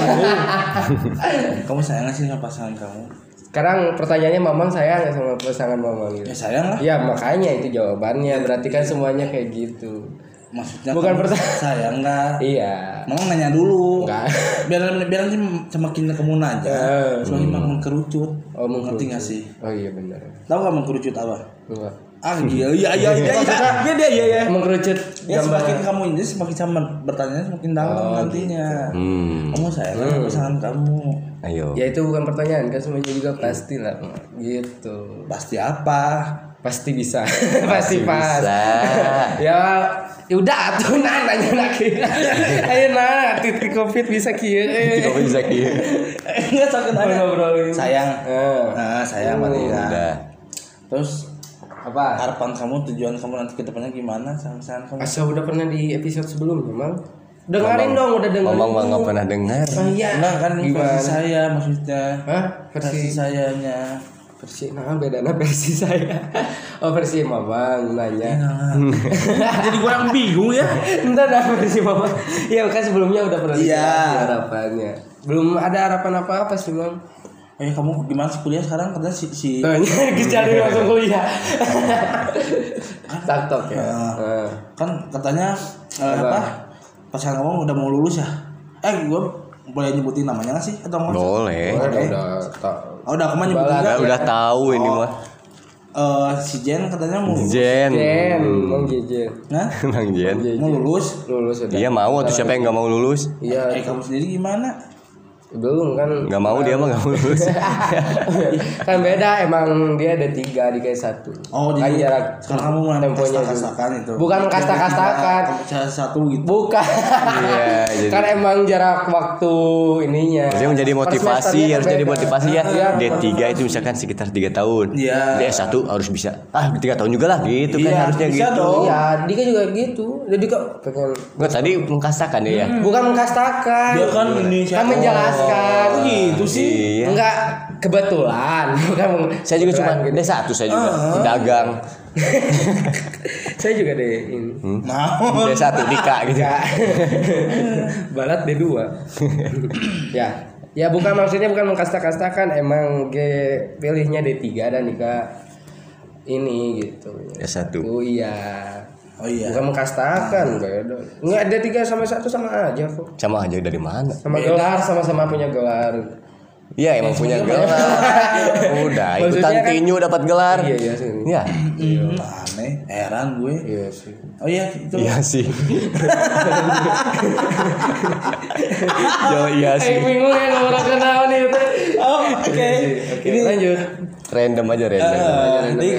[LAUGHS] kamu sayang nggak sih sama pasangan kamu? Sekarang pertanyaannya Mamang sayang nggak sama pasangan Mamang Ya gitu? sayang lah. Ya makanya itu jawabannya. Berarti kan semuanya kayak gitu. Maksudnya Bukan pertanyaan. sayang nggak? Iya. Mau nanya dulu. Enggak. Biar biar nanti semakin kamu nanya, Eh. semakin makin kerucut. Oh, Ngerti mengkerucut. nggak sih? Oh iya benar. Tahu nggak mengkerucut apa? Enggak. Ah iya iya iya iya iya iya iya iya. iya. Mengkerucut Ya gambar. semakin kamu ini semakin sama bertanya semakin dalam nantinya. Hmm. Kamu sayang sama pasangan kamu. Ayo. Ya itu bukan pertanyaan kan semuanya juga pasti lah. Gitu. Pasti apa? Pasti bisa. pasti pas. bisa. ya ya udah tuh nah nanya lagi. [LAUGHS] Ayo nah titik covid bisa kieu. Kau bisa kieu. Enggak sakit nanya. Ngobrolin. Sayang. Eh, Nah, sayang berarti ya. Udah. Terus apa? harapan kamu, tujuan kamu nanti ke depannya gimana pasangan kamu? Asa udah pernah di episode sebelumnya, Mang? Dengerin dong, udah dengerin. Ngomong mah nggak pernah dengar. Oh, iya. Enggak kan versi saya maksudnya. Hah? Versi Versi sayanya. Versi nah beda nah versi saya. [LAUGHS] Oh, versi Mamang nanya. [LAUGHS] Jadi kurang bingung ya. Entar dah versi Mamang. Iya, kan sebelumnya udah pernah Iya. harapannya. Belum ada harapan apa-apa sih, Mang. Eh kamu gimana sih kuliah sekarang katanya si, si [LAUGHS] Tanya cari langsung kuliah. Taktok ya. Heeh. kan katanya eh, apa? Pasangan kamu udah mau lulus ya? Eh gua boleh nyebutin namanya nggak sih atau enggak? Boleh. Oh, udah udah tak. Oh, udah aku mah nyebutin. Udah, udah tahu ini mah. Eh, si Jen katanya mau Jen. Jen, Mang Jejen. Nah, [LAUGHS] Bang Jen. mau lulus. Lulus udah. Iya mau tuh siapa yang nggak mau lulus? Iya, Eh kamu sendiri gimana? Belum kan Nggak mau dia mah nggak mau lulus. [LAUGHS] kan beda emang dia ada tiga di kayak satu Oh, kan jadi jarak sekarang kamu mau temponya kasta-kastakan itu. bukan kasta-kastakan satu gitu. bukan Iya, [LAUGHS] jadi- kan emang jarak waktu ininya Maksudnya menjadi motivasi, harus jadi motivasi ya. Iya, D3 itu misalkan sekitar 3 tahun. Iya. D1 harus bisa. Ah, 3 tahun juga lah gitu kan Iya, harusnya bisa gitu. dong. iya Dika juga gitu jadi kok pengen Enggak tadi mengkastakan ya. ya? bukan mengkastakan Dia kan ini kan menjelaskan Oh, gitu sih. Iya. enggak kebetulan [LAUGHS] bukan Saya juga cuma gitu. D1 saya juga dagang. [LAUGHS] saya juga deh ini Mau. D1 Dika [LAUGHS] gitu. Enggak. Barat D2. ya. Ya bukan maksudnya bukan mengkasta-kastakan emang G pilihnya D3 dan Dika ini gitu. D1. Oh iya. Oh iya. Bukan mengkastakan beda. Enggak D3 sama satu sama aja kok. Sama aja dari mana? Sama gelar sama-sama punya gelar. Iya emang punya gelar. [LAUGHS] Udah, Maksudnya ikutan kan- tinju dapat gelar. Iya iya sih. Iya. Hmm, aneh, heran gue. Iya sih. Oh iya itu. Iya sih. [LAUGHS] Yo iya Eh sih. bingung ya nomor kenalan itu. Oh, oke. Oke, lanjut. Random aja random. Eh, Dik.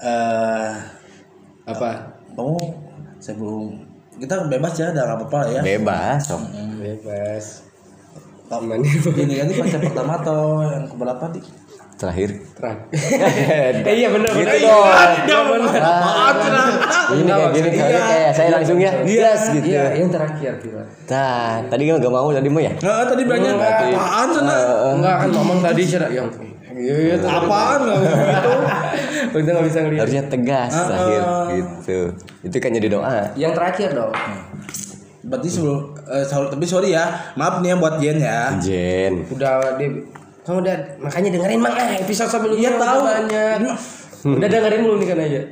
Eh, Apa? kamu sebelum kita bebas ya udah nggak apa-apa ya. Bebas sok. bebas. Oh, aman ini kan pacar pertama atau yang keberapa di terakhir. Terang [LAUGHS] eh, iya benar benar. Gitu dong. iya benar. Ini kayak gini kayak saya langsung ya. Yes gitu. Iya yang terakhir Vila. Nah, tadi kan gak mau tadi mah ya? Nggak, tadi banyak. Apaan sana enggak kan ngomong tadi sih yang iya iya apaan nggak gitu. [LAUGHS] Itu nggak bisa ngeliat. Harusnya tegas terakhir gitu. Itu kan jadi doa. Yang terakhir dong. Berarti sebelum eh, sorry- tapi sorry ya maaf nih ya buat Jen ya. Jen. Udah dia kamu udah makanya dengerin mang. Ah episode sebelumnya Iya, udah tahu. banyak. Udah dengerin belum nih kan aja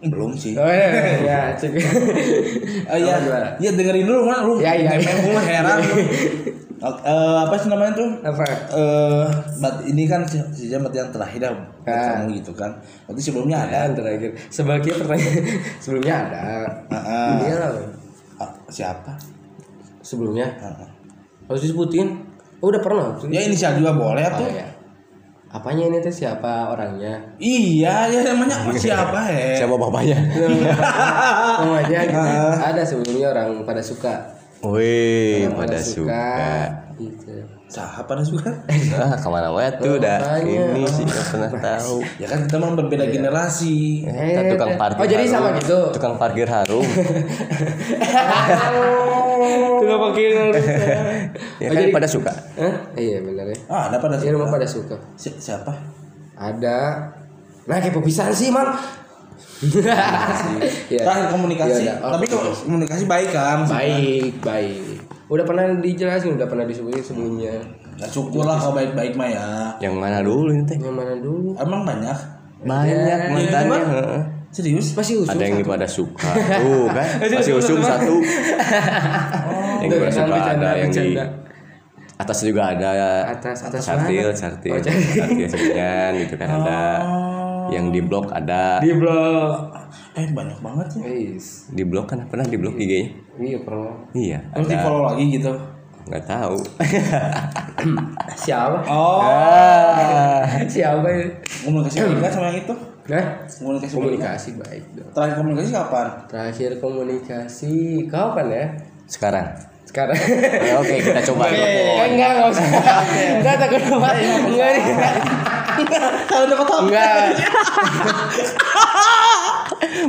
belum sih. Oh iya ya cek. [LAUGHS] Oh iya, iya dengerin dulu kan lu. Ya, iya, iya. Gue heran. [LAUGHS] lu. Eh, apa sih namanya tuh? apa Eh, bat ini kan berarti yang terakhir buat Ah. kamu gitu kan. Berarti sebelumnya ada. yang terakhir sebagai pertanyaan [LAUGHS] sebelumnya ada Ah, iya ah, siapa? sebelumnya Ah, ah. harus disebutin oh udah pernah Ya inisial juga boleh Oh, tuh. iya. apanya ini tuh siapa orangnya Iya, ya namanya [LAUGHS] siapa ya? siapa bapaknya [LAUGHS] namanya gitu. Ah. ada sebelumnya orang pada suka wih pada suka gitu Siapa pada suka? ah ke mana wae tuh makanya. ini sih gak pernah tahu Ya kan kita memang berbeda generasi. kita tukang Eh, parkir oh jadi harum. sama gitu tukang parkir harum [LAUGHS] Tukang parkir [LAUGHS] ya Oh, kan jadi- pada suka Hah? iya benar ya Ah, ada pada Iya suka. rumah pada suka Si- siapa? ada nah kayak pepisahan sih mang Iya. Terakhir komunikasi. Iya, ada. Oh, Tapi kok komunikasi baik kan? baik baik udah pernah dijelasin udah pernah disebutin sebelumnya Ya syukur lah kalau baik-baik mah ya. yang mana dulu ini teh yang mana dulu Emang banyak? banyak mantannya Bang? heeh. Serius? masih usung ada yang satu. pada suka tuh kan [LAUGHS] masih usum satu yang pada suka ada yang di atas juga ada Atas, atas sartil mana? sartil Oh, sartil. sartil [LAUGHS] sekian gitu kan ada yang di blok ada. Di blog Eh banyak banget ya. Wis. di blok kan? Pernah di blok IG-nya? Iya pernah. Iya. Terus di follow lagi gitu. nggak tahu. [LAUGHS] Siapa? Oh. ah. Siapa ya? Komunikasi baik kan sama yang itu? nah Komunikasi baik. komunikasi baik dong. Terakhir komunikasi kapan? terakhir komunikasi kapan ya? Sekarang. Sekarang. Oke kita coba. [LAUGHS] Eh, [LAUGHS] enggak enggak usah. Enggak takut banget enggak Kalau udah ketemu. enggak. [LAUGHS]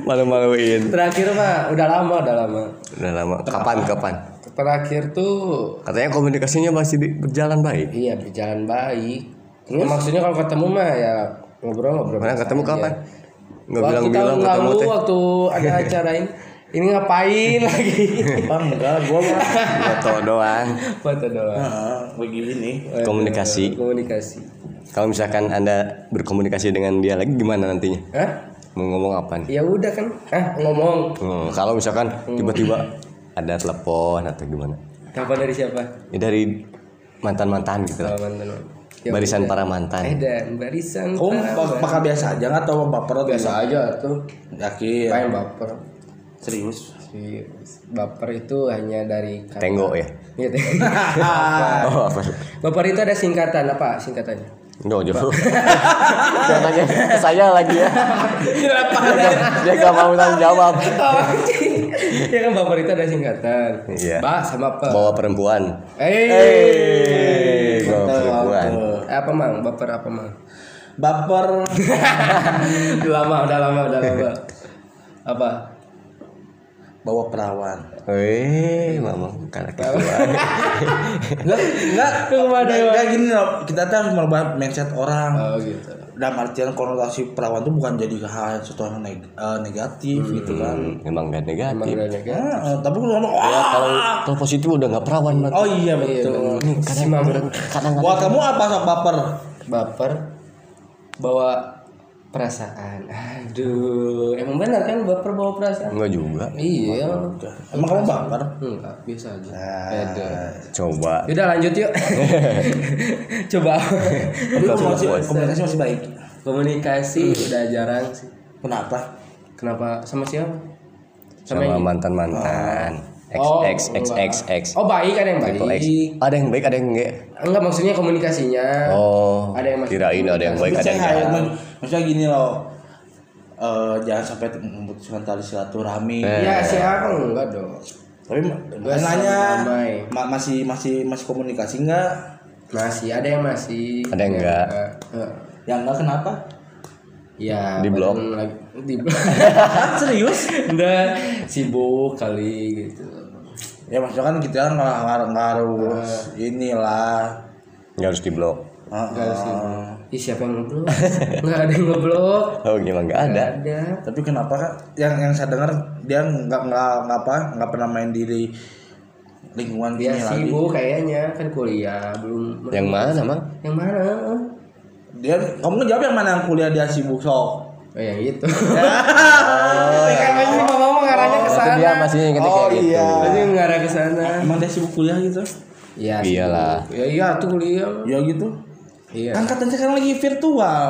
Malu-maluin. Terakhir pak. Udah lama udah lama. Udah lama. Kapan kapan? Terakhir tuh katanya komunikasinya masih di- berjalan baik. Iya berjalan baik. Ya, maksudnya kalau ketemu mah ya ngobrol-ngobrol mana ketemu aja. kapan? Nggak waktu bilang-bilang tahun ketemu lalu waktu ada [LAUGHS] acara ini ini ngapain [LAUGHS] lagi? Bang, enggak, gua mah. foto doang. Foto doang. Heeh, begini nih. komunikasi. komunikasi. Kalau misalkan anda berkomunikasi dengan dia lagi gimana nantinya? Hah? mau ngomong apa nih? Ya udah kan. Ah ngomong. Hmm, kalau misalkan tiba-tiba [LAUGHS] ada telepon atau gimana? Kapan dari siapa? Ya dari mantan-mantan gitu lah. Oh, mantan Ya barisan udah. para mantan. Eh dan barisan para bak- bakal biasa aja nggak? Atau baper biasa aja tuh? Yakin. main baper Serius. Si- baper itu hanya dari kata tenggo ya? Iya. Baper. [LAUGHS] oh apa? Baper itu ada singkatan apa singkatannya? Nggak jauh. Jangan [LAUGHS] nanya ke saya lagi ya. Dia gak mau tanggung jawab. Ya kan baper itu ada singkatan. Iya. ba sama apa Bawa perempuan. Eh Eh, bawa perempuan. apa mang? Baper apa mang? Baper. [LAUGHS] udah lama udah lama udah lama. Apa Bawa perawan. Eh, mama karena gitu Enggak, enggak. Ke mana, Enggak, gini loh. Kita tuh harus merubah mindset orang. oh gitu Dalam artian konotasi perawan tuh bukan jadi hal yang sesuatu yang neg- eh, negatif gitu kan. Emang gak emang negatif udah kan Heeh, tapi kalau ngomong, Ya kalau kalau positif udah gak perawan Mat. oh iya betul. Ini kadang Kadang Buat kamu apa sok baper? baper bawa perasaan aduh emang benar kan baper bawa perasaan Enggak juga iya Emang kamu baper? enggak biasa aja Nah. beda Coba Udah lanjut yuk. [LAUGHS] Coba. Tapi komunikasi, komunikasi masih baik. Komunikasi udah jarang sih. Kenapa? Kenapa sama siapa? Sama yang- mantan-mantan X Oh, X X. X X Oh baik ada yang baik. X. Ada yang baik ada yang enggak Enggak maksudnya komunikasinya. Oh Ada yang masih- Kirain ada yang baik ada yang enggak maksudnya gini loh. eh, jangan sampai memutuskan tali silaturahmi. Eh. Ya siapa enggak dong. Tapi nanya ma- masih masih masih komunikasi enggak? Masih ada yang masih. Ada yang enggak. Eh, Yang enggak kenapa? Ya, Di lagi di [LAUGHS] blok. Serius? Enggak sibuk kali gitu. Ya maksudnya kan kita kan nggak nggak- nggak harus inilah. nggak harus diblok Enggak sibuk. Ih, siapa yang ngeblok? [LAUGHS] Enggak ada yang ngeblok. oh gimana nggak ada Nggak ada. Tapi kenapa kan yang yang saya dengar dia nggak nggak nggak apa nggak pernah main di lingkungan Dia ini lagi. sibuk kayaknya kan kuliah belum. yang mana mang Yang mana? Dia kamu ngejawab yang mana yang kuliah dia sibuk sok. Oh yang itu. [LAUGHS] Oh, [LAUGHS] masih ngomong mengarahnya ke itu sana. dia masih ngerti Oh, kayak gitu iya. Masih mengarah ke sana. Emang dia sibuk kuliah gitu? Iya. Iyalah. sibuk. Ya iya tuh kuliah. Ya gitu. Iya. Kan katanya sekarang lagi virtual.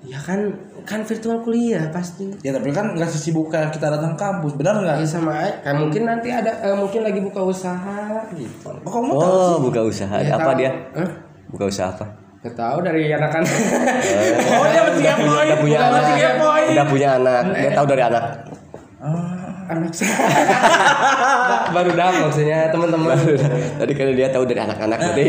Ya kan kan virtual kuliah pasti. Ya tapi kan nggak sesibuk kayak kita datang kampus, benar nggak? Ya sama aja. Kan mungkin nanti ada eh, mungkin lagi buka usaha gitu. Oh, kamu tahu oh buka usaha Ya, apa tahu. dia Hah? buka usaha apa Gak tahu dari anak-anak. [LAUGHS] Oh, dia masih udah punya, udah punya anak udah punya anak dia tahu dari anak anak saya. [LAUGHS] Baru dah maksudnya teman-teman. tadi kalau dia tahu dari anak-anak berarti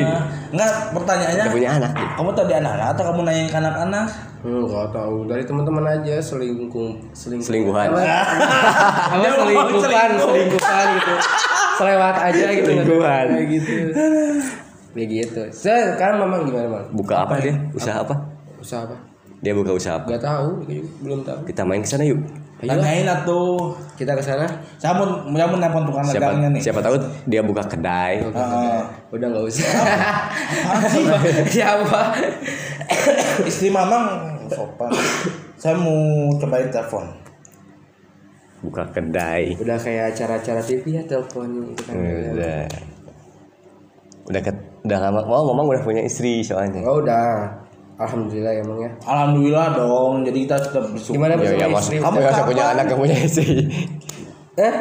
Enggak, pertanyaannya punya anak kamu tahu di anak atau kamu nanya ke anak-anak? Hmm, gak tahu. Dari teman-teman aja selingkuh selingkuh. Selingkuhan. apa, apa? [LAUGHS] Selingkuhan selingkuhan gitu. Selewat aja gitu. Selingkuhan. kayak gitu. Kayak gitu so, sekarang mamang gimana mang buka apa dia? usaha apa? Usaha apa? Dia buka usaha apa? Gak tahu juga belum tahu. Kita main ke sana yuk Tanyain atuh. kita ke sana. Saya mau saya mau nelpon tukang siapa dagangnya nih. siapa tahu dia buka kedai. Heeh. udah nggak usah. [LAUGHS] Siapa? Istri mamang. Sopan. Saya mau cobain telepon. buka kedai. Udah kayak acara-acara TV ya telepon itu kan. Udah. Udah ke, udah lama oh mamang udah punya istri soalnya. Oh udah alhamdulillah emang ya Alhamdulillah dong. Jadi kita sudah bersyukur. gimana ya ya istri kamu nggak punya anak nggak punya istri eh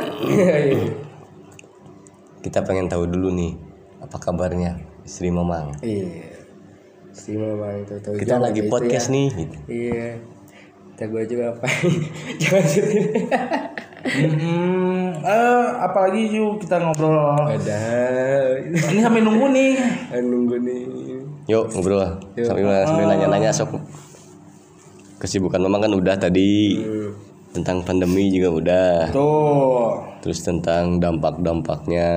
kita pengen tahu dulu nih apa kabarnya istri mamang Iya. Si mama itu tahu kita lagi itu podcast ya. nih gitu. Iya. Kita gue juga apa? [LAUGHS] Jangan sedih. Hmm, eh, apalagi yuk kita ngobrol. Ada. Ini sampai nunggu nih. Nunggu nih. Yuk ngobrol sambil sambil nanya-nanya sok kesibukan mamang kan udah tadi Hmm. tentang pandemi juga udah Tuh. terus tentang dampak-dampaknya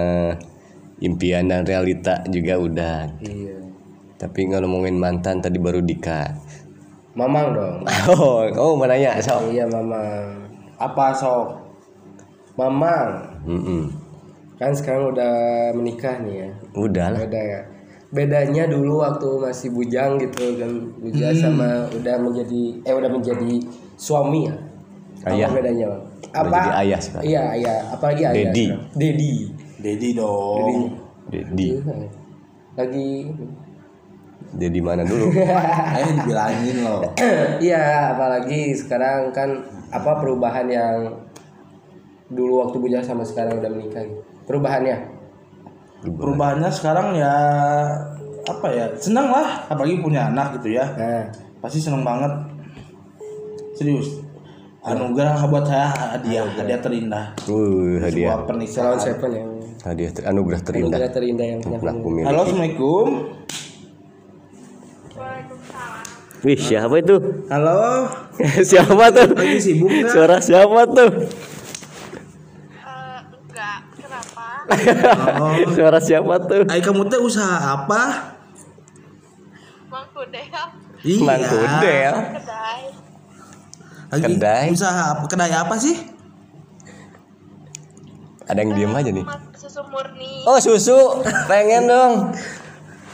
impian dan realita juga udah Iya. tapi ngomongin mantan tadi baru Dika Mamang dong. [LAUGHS] oh kamu mau nanya sok Iya mamang. Apa sok? Mamang. Mm-mm. Kan sekarang udah menikah nih ya. udah lah Beda ya. Bedanya dulu waktu masih bujang gitu kan bujang sama udah menjadi eh udah menjadi suami ya. Ayah. Apa bedanya, Bang? Udah Apa? jadi ayah sekarang. Iya, ayah. Apalagi ayah. Dedi. Dedi. Dedi dong. Dedi Lagi jadi mana dulu [LAUGHS] Ayo dibilangin loh. [COUGHS] iya, apalagi sekarang kan apa perubahan yang dulu waktu bujang sama sekarang udah menikah gitu. Perubahannya. Perubahannya sekarang ya apa ya? Senang lah apalagi punya anak gitu ya. Nah, Pasti seneng banget. Serius. Anugerah buat saya hadiah, hadiah terindah. uh hadiah Sebuah pernikahan. seven yang hadiah ter- anugerah terindah anugerah terindah yang pernah pernah aku- miliki. Halo, assalamualaikum. Wih siapa itu Halo, [LAUGHS] siapa tuh lagi sibuk nggak? suara siapa tuh Eh, enggak, kenapa? Oh, [LAUGHS] suara siapa tuh Ay, kamu teh usaha apa? Mang Kudel, Iya. Mang Kudel kedai. Lagi Kedai. Usaha apa? Kedai apa sih? ada yang diem aja nih susu murni. oh susu pengen dong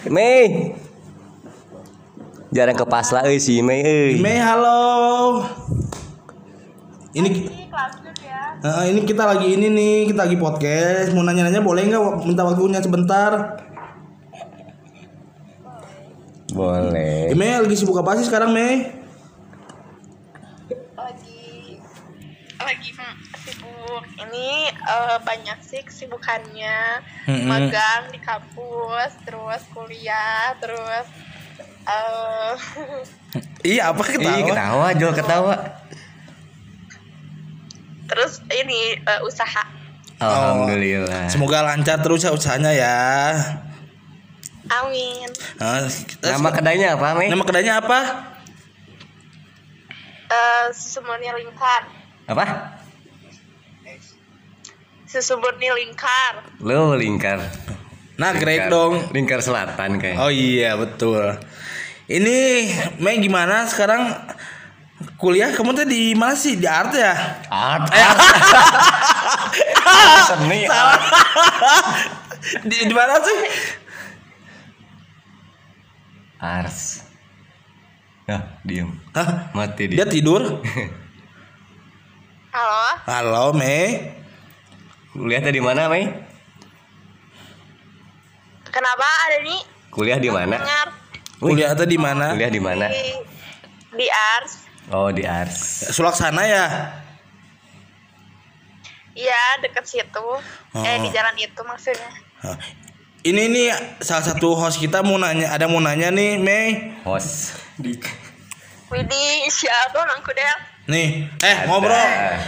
Mei jarang ke pasla euy si Mei euy Mei, halo. Ini ya. eh, ini kita lagi ini nih, kita lagi podcast. Mau nanya-nanya boleh nggak minta waktunya sebentar? boleh Eh, Mei lagi sibuk apa sih sekarang Mei? Lagi lagi hmm, sibuk. Ini eh, banyak sih kesibukannya. Magang di kampus, terus kuliah, terus eh [LAUGHS] Iya apa Ih, ketawa jual ketawa terus ini eh, usaha Alhamdulillah. Semoga lancar terus ya usahanya ya. amin Nah, Nama kedainya apa, Mi? nama kedainya apa? Eh, susu murni lingkar Apa? susu murni lingkar Lo lingkar. Nah, Lingkar- great dong. Lingkar selatan kayak. Oh iya betul. Ini Mei gimana sekarang kuliah kamu tuh di mana sih di art ya? Art. Eh, [LAUGHS] Seni. Di, di mana sih? Ars. Nah, diem. Hah? Mati Dia dia. tidur. halo Halo Mei. Kuliahnya di mana, Mei? kenapa ada nih Kuliah di mana? Kuliah tuh di mana? Kuliah di mana? di di ars Oh, di Ars. Sulaksana ya. Iya deket situ eh di jalan itu maksudnya. Ini nih salah satu host kita mau nanya, ada mau nanya nih Mei. Host. Widih siapa nangku deh Nih, eh ngobrol.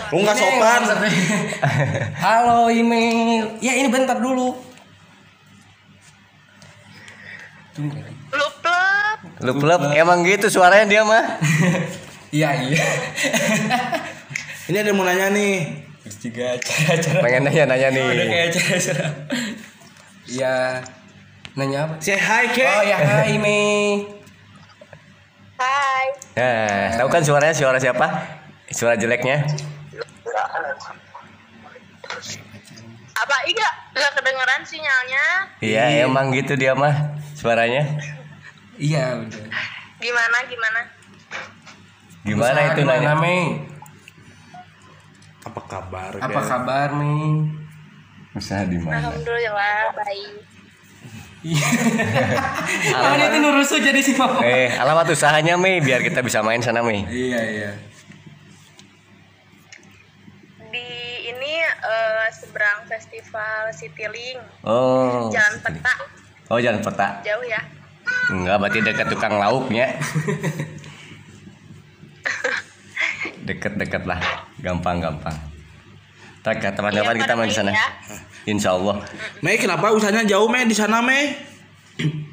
Lu nggak sopan. [LAUGHS] Halo email. Ya ini bentar dulu. lup lup Lu klub emang gitu suaranya dia mah. [LAUGHS] Iya iya. Ini ada yang mau nanya nih. Terus juga acara-acara. Pengen nanya-nanya nih. Udah kayak acara-acara. Iya. Nanya apa? Say hi, Ke. Oh ya hai Mei. hai Nah, tahu kan suaranya suara siapa? Suara jeleknya? apa iya nggak kedengeran sinyalnya Iya, emang gitu dia mah suaranya. Iya udah. gimana gimana Gimana Usaha itu gimana nanya? Mei? Apa kabar? Apa Ke? kabar Mei? Usaha di mana? alhamdulillah baik Oh ini tuh nurusu jadi si mama. Eh, alamat usahanya Mei biar kita bisa main sana Mei. Iya iya. di ini eh, seberang festival Citylink Oh. jalan peta Oh, jalan peta. jauh ya Enggak, berarti dekat tukang lauknya. [LAUGHS] [LAUGHS] Deket-deket lah, gampang-gampang. Tak Iya, kapan-kapan kita main di sana. ya. Insya Allah. Mei kenapa usahanya jauh Mei di sana Mei? [CLEARS THROAT]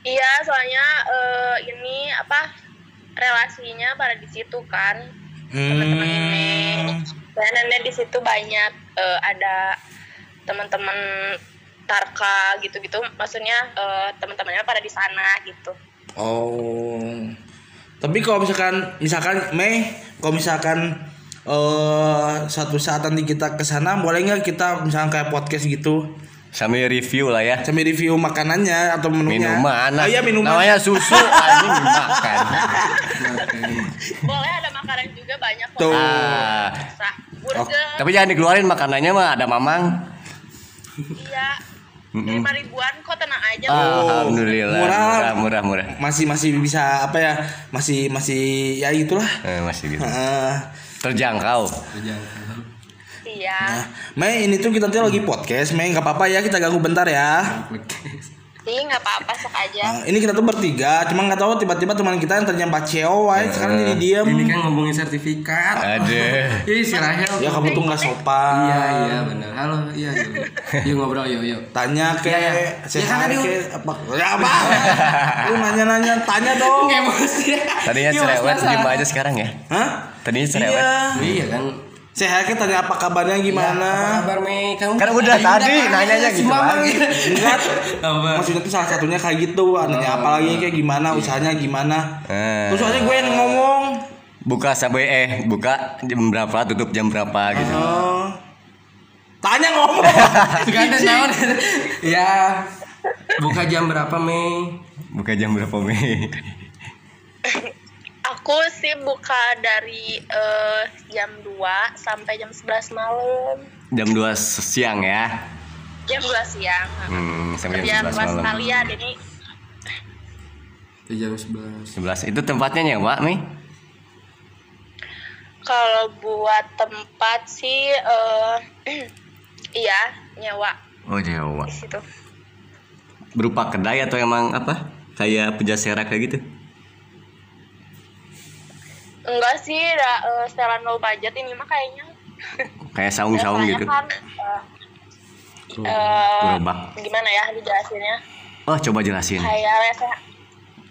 iya soalnya eh, ini apa relasinya pada di situ kan teman-teman ini dan di situ banyak eh, ada teman-teman Tarka gitu-gitu maksudnya eh, teman-temannya pada di sana gitu Oh. Tapi kalau misalkan misalkan Mei, kalau misalkan eh satu saat nanti kita ke sana boleh nggak kita misalkan kayak podcast gitu Sambil review lah ya. sambil review makanannya atau menunya Minuman. oh, iya minuman Namanya susu [LAUGHS] anjing makan. boleh ada makanan juga banyak kok Tuh. Ah, burger tapi jangan dikeluarin makanannya mah ada mamang. iya lima ribuan kok tenang aja Alhamdulillah. Murah. Murah, murah, murah. masih masih bisa apa ya masih masih ya itulah Eh, masih gitu. Heeh. Terjangkau. iya Nah, Mei ini tuh kita tuh lagi podcast Mei nggak apa-apa ya kita ganggu bentar ya Ih nggak apa-apa sok aja Nah, ini kita tuh bertiga cuma nggak tahu tiba-tiba teman kita yang tadinya Paceo wae sekarang jadi diem Ini kan ngomongin sertifikat. Aduh. [LAUGHS] Ih si Rahel. ya kamu tuh nggak sopan Iya iya benar. Halo iya yuk. Yuk ngobrol yuk yuk. tanya ke Iya, iya. Ya, kan tadi ke apa ya apa lu nanya-nanya tanya dong Emosi. Tadinya Iya, cerewet gimana aja sekarang ya? hah Tadinya cerewet. iya Iya kan. Saya ke tanya apa kabarnya gimana Apa kabar Mei? Kamu Kan udah tadi, nanyanya gitu lagi. [LAUGHS] Apa? maksudnya tuh salah satunya kayak gitu nanya apa lagi kayak gimana usahanya gimana Eh, terus soalnya gue yang ngomong buka sampai eh buka jam berapa, tutup jam berapa gitu. oh. tanya ngomong [LAUGHS] Sekarang tahun. [LAUGHS] Ya. Buka jam berapa Mei? Buka jam berapa Mei? Aku sih buka dari eh, jam 2 sampai jam 11 malam. Jam 2 siang ya. Jam 2 siang. Hmm, sampai Kerjaan jam 11 pas malam. kalian ini Jam 11. 11 itu tempatnya nyewa Mei? kalau buat tempat sih eh [CLEARS THROAT] iya nyewa Oh nyewa. di situ. Berupa kedai atau emang apa? Kayak pejasera kayak gitu? Enggak sih ada eh, setelan low budget ini mah kayaknya Kayak saung-saung gitu. kan, eh, eh, Gerobak. gimana ya dijelasinnya Oh, coba jelasin. kayak lesehan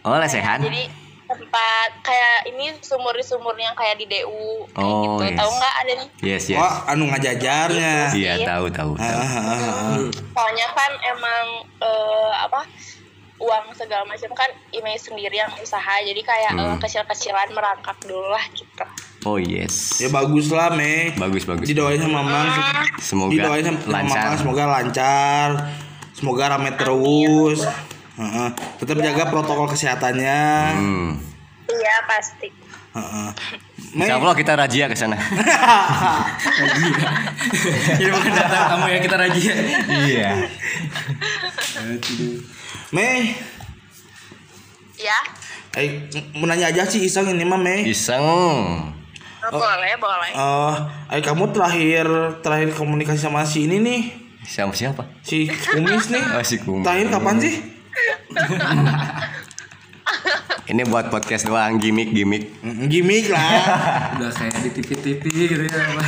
Oh, lesehan. jadi tempat kayak ini sumur-sumur yang kayak di DU kayak Oh, gitu yes. tahu nggak ada nih Yes, yes. Wah, anu ngajajarnya. Iya, tahu, tahu. Ah, tahu. ah, ah, ah. soalnya kan emang eh, apa uang segala macam kan image sendiri yang usaha jadi kayak eh, Hmm. kecil-kecilan merangkak dulu lah gitu Oh, yes. Ya bagus lah, Me. Bagus, bagus. Didoain sama Mamang. Semoga Didoain sama sama lancar. Mamang semoga lancar. Semoga rame terus. Heeh. Tetap jaga protokol kesehatannya. Hmm. iya pasti Heeh. Me, Insya Allah kita rajia ke sana. [LAUGHS] Jadi bukan datang kamu ya kita rajin. Iya. Me, ya eh, mau nanya aja sih iseng ini mah Me. Iseng. Oh, boleh boleh Eh, eh kamu terakhir terakhir komunikasi sama si ini nih, Siapa siapa? si Kumis nih. Oh, si Kumis. Terakhir kapan sih? [LAUGHS] Ini buat podcast doang, gimmick-gimmick. Mm, Gimik lah. Udah kayak di TV-TV gitu ya. Pak.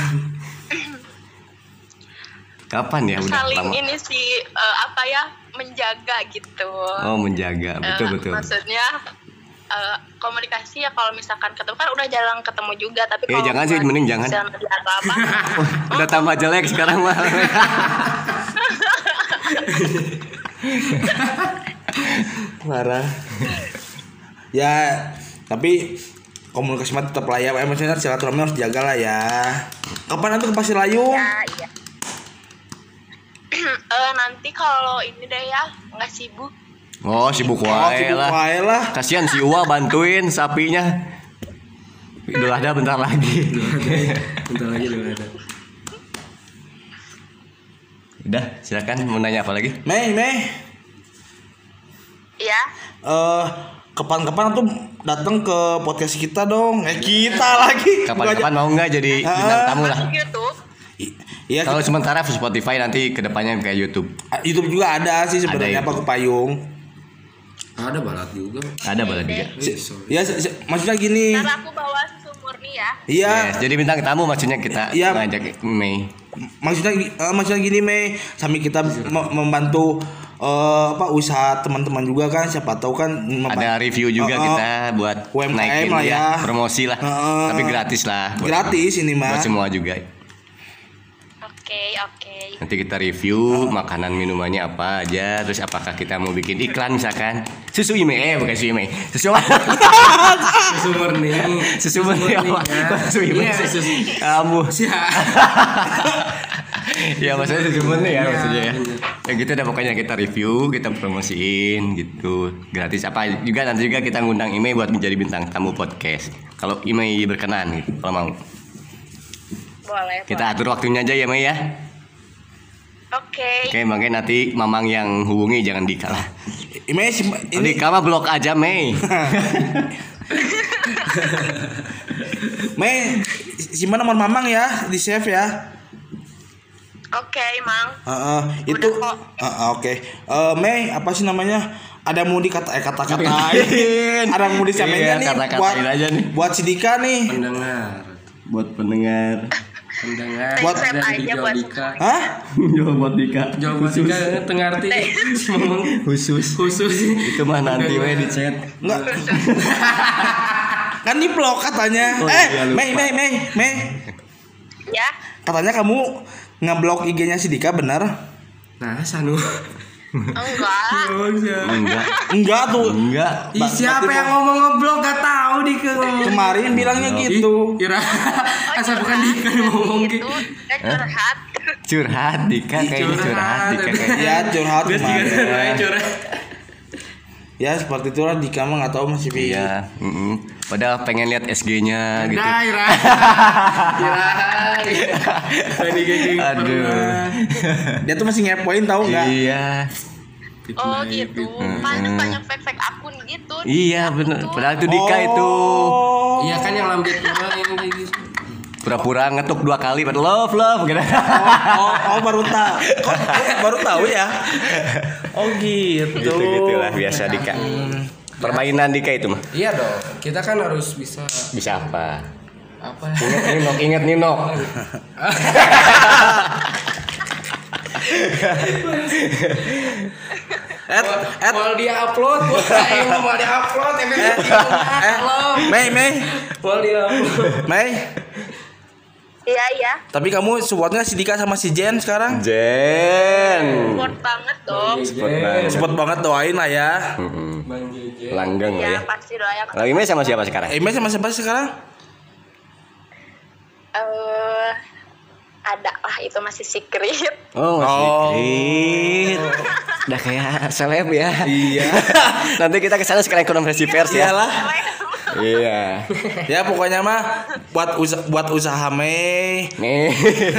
Kapan ya udah saling lama? ini sih eh, apa ya menjaga gitu Oh, menjaga. Betul, Eh, betul. maksudnya eh, komunikasi ya kalau misalkan ketemu kan udah jarang ketemu juga tapi Eh, kalau jangan sih, mending jangan. apa [LAUGHS] Udah tambah jelek sekarang mah. [LAUGHS] Parah. ya, tapi komunikasi mah tetap lah ya. Eh, Maksudnya silaturahmi harus dijaga lah ya. Kapan nanti ke Pasir Layung? ya iya [LAUGHS] Eh, nanti kalau ini deh ya nggak sibuk Oh, sibuk Oh, wae sibuk lah. wae lah. Kasihan si Uwa bantuin sapinya. Idul Adha bentar lagi. Bentar lagi udah ada. Udah, silakan mau nanya apa lagi? Mei, Mei. ya Eh, kapan-kapan tuh datang ke podcast kita dong. Eh, kita lagi. Kapan-kapan mau nggak jadi bintang tamu lah. YouTube Iya, Kalau sementara Spotify nanti ke depannya kayak YouTube. YouTube juga ada sih sebenarnya Ada apa YouTube. ke payung. Ada balat juga. Ada boleh juga. Eh, sorry. Ya, maksudnya gini. ntar aku bawa susu murni ya Iya, Yes, jadi bintang tamu maksudnya kita Iya. ngajak Mei. maksudnya eh, maksudnya gini Mei, sambil kita me- membantu eh, apa usaha teman-teman juga kan siapa tahu kan Ada review juga Eh, eh, kita buat UMKM naikin lah ya. promosi lah. Heeh. Tapi gratis lah. buat- gratis ini mah. Buat semua juga. Oke oke Nanti kita review makanan minumannya apa aja, terus apakah kita mau bikin iklan misalkan susu ime eh bukan susu ime, susu apa? [LAUGHS] Susu murni. susu murni susu ime Iya, susu. Kamu. Siap. ya [LAUGHS] maksudnya susu murni ya Iya, maksudnya ya. iya. Ya gitu dah pokoknya kita review, kita promosiin gitu. Gratis apa juga nanti juga kita ngundang Ime buat menjadi bintang tamu podcast. Kalau Ime berkenan gitu, kalau mau. Boleh Kita atur waktunya aja ya Mei ya. oke Oke, makanya nanti Mamang yang hubungi jangan Dika lah. Ini si- ini Dika mah blok aja Mei. [LAUGHS] Mei simpan nomor Mamang ya di save ya. oke mang Heeh, itu kok. Heeh, oke. Eh, Mei apa sih namanya? Ada mau dikata eh kata-katain. Ada mau disampaikan Iya, nih kata-katain buat aja nih. buat si Dika nih. Pendengar. buat pendengar. Pendengar. Buat- dari aja buat- Dika. Hah? [LAUGHS] Jawab buat Dika. Jawa Dika tengah arti. [LAUGHS] Ngomong Khusus. khusus. Itu mah nanti we di chat. Enggak. kan di blok katanya. Oh, eh, iya. Mei, Mei, Mei, Mei. ya Katanya kamu ngeblok IG-nya si Dika benar? Nah, Sanu. Enggak Enggak. Enggak tuh. Enggak. Ih, siapa yang ngomong ngeblok gak tahu Dika ngomong. Kemarin bilangnya gitu. Kira Oh, asal bukan. Dika yang ngomong gitu gitu. kan curhat Curhat Dika kayaknya curhat Dika kayaknya. Ya curhat kemarin. curhat. Ya seperti itulah Dika mah nggak tahu masih bi. Iya, mm-mm. Padahal pengen lihat SG-nya gitu. Dah, Ira. Ira. Tadi geng Aduh. Dia tuh masih ngepoin tahu nggak? Iya. oh gitu banyak banyak fake fake akun gitu Iya bener. Padahal itu Dika itu Oh. Iya kan yang lambet kayak gitu. Pura-pura ngetuk dua kali pada love love gitu. Oh, oh baru tahu. Baru tahu ya? Oh gitu. gitu gitulah biasa Dika. Permainan Dika itu mah. Iya dong. Kita kan harus bisa Bisa apa? apa? Ingat Ninok, ingat Ninok. Et, et, Mau dia upload, mau dia upload, eh, Mei, Mei, Mau dia upload. Mei. Iya iya. Tapi kamu supportnya si Dika sama si Jen sekarang? Jen. Support banget dong. Support banget. Support banget doain lah ya. Langgeng lah Iya ya. pasti doakan. Lagi main sama siapa sekarang? Mei sama siapa sekarang? Eh ada lah itu masih secret. Oh, Oh. sedikit. Udah kayak seleb ya. Iya. [LAUGHS] Nanti kita ke sana sekarang konferensi pers ya. Iyalah. Iya. Ya pokoknya mah buat usaha buat usaha Mei Nih.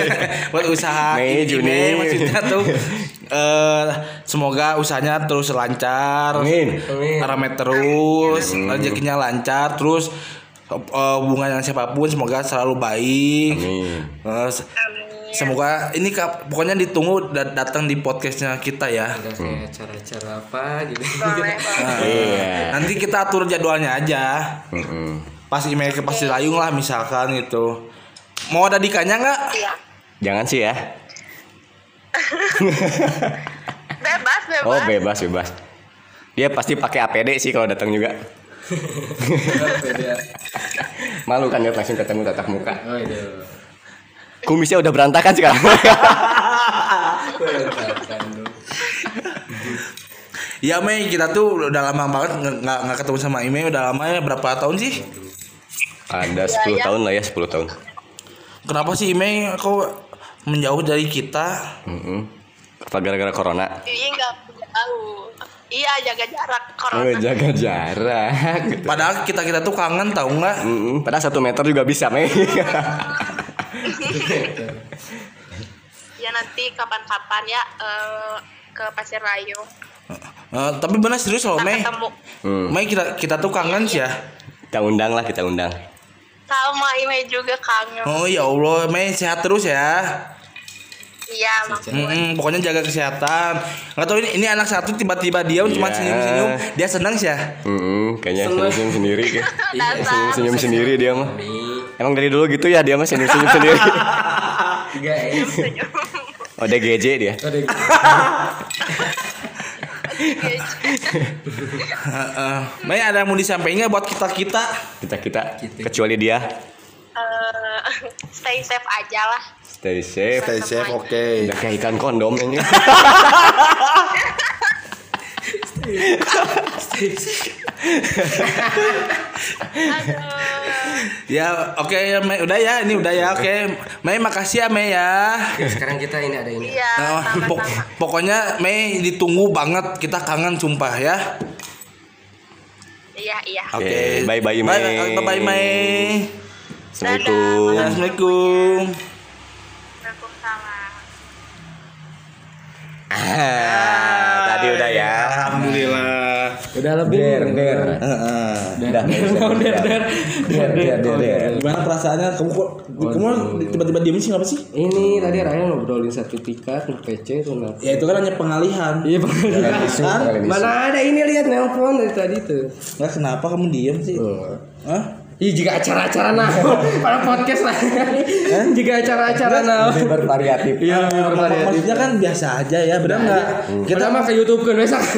[LAUGHS] buat usaha Mei, ini, Juni. Mei, maksudnya tuh eh semoga usahanya terus lancar Amin. Amin. rame terus rezekinya lancar terus eh, hubungan dengan siapa pun semoga selalu baik Amin. Eh, se- semoga ini kap- pokoknya ditunggu dat- datang di podcastnya kita ya Ada kayak acara-acara apa gitu. Boleh [LAUGHS] boleh. Iya. nanti kita atur jadwalnya aja Mm-mm. pas email ke pasti layung lah misalkan gitu mau ada dikanya nggak Iya. Jangan sih ya. [LAUGHS] Bebas bebas. Oh, bebas, bebas. Dia pasti pakai APD sih kalau datang juga. Beda. [LAUGHS] Malu kan dia langsung ketemu tatap muka. Oh itu. Kumisnya udah berantakan sekarang. Ya Mei kita tuh udah lama banget nge- nggak nggak ketemu sama Ime udah lama ya berapa tahun sih? Ada 10 tahun lah ya, 10 tahun. Kenapa sih Ime kok menjauh dari kita? Mm-mm. Apa gara-gara corona? Iya nggak tahu. Iya jaga jarak Oh, corona. jaga jarak. Padahal kita kita tuh kangen tahu nggak? Mm-mm. Padahal satu meter juga bisa, Mei. [LAUGHS] Ya nanti kapan-kapan ya eh, ke Pasir Rayu. Eh, tapi benar serius loh Kita Mei. ketemu Hmm. Mei kita kita tuh kangen sih ya. Kita undang lah, kita undang. sama Ime juga kangen. Oh ya Allah Mei sehat terus ya. Iya makasih. Mm-mm, pokoknya jaga kesehatan. Nggak tahu ini ini anak satu tiba-tiba diam cuma Iya. senyum-senyum. Dia senang sih ya. Mm-mm, kayaknya Seneng. senyum sendiri. [LAUGHS] Iya, Dasar. senyum-senyum sendiri dia mah. Emang dari dulu gitu ya dia mah senyum-senyum sendiri. Tiga S. Oh, dia GJ dia. Mei ada yang mau disampaikan nggak buat kita kita? Kita-kita kecuali dia. Eh, stay safe aja lah. Stay safe. Stay safe, oke. Udah kayak ikan kondom ini. [LAUGHS] [LAUGHS] Ya oke ya Mei udah ya ini udah ya oke. Mei makasih ya Mei ya. Sekarang kita ini ada ini. Iya Nah, pok- sama-sama. pokoknya Mei ditunggu banget kita kangen sumpah ya. Iya iya. Oke, Oke, bye-bye, Mei. Bye bye Mei. Assalamualaikum. Assalamualaikum. Waalaikumsalam. Ah, tadi udah ya. Alhamdulillah. Udah lebih. Der, der. Heeh. Udah, [LAUGHS] Der, der. Der, der, der, der. Gimana perasaannya? Kamu kok kamu tiba-tiba diem sih ngapa sih? Ini tadi Raya ngobrolin sertifikat, PC, itu nah. Ya itu kan hanya pengalihan. Iya. Kan? Mana ada ini lihat nelpon dari tadi tuh. Nggak kenapa kamu diem sih? Hah? Ih jika acara-acara nah [LAUGHS] pada podcast lah. jika acara-acara nah. Lebih bervariatif. Iya, bervariatif. Maksudnya kan biasa aja ya, benar nggak? Kita mah ke YouTube kan besok. [LAUGHS]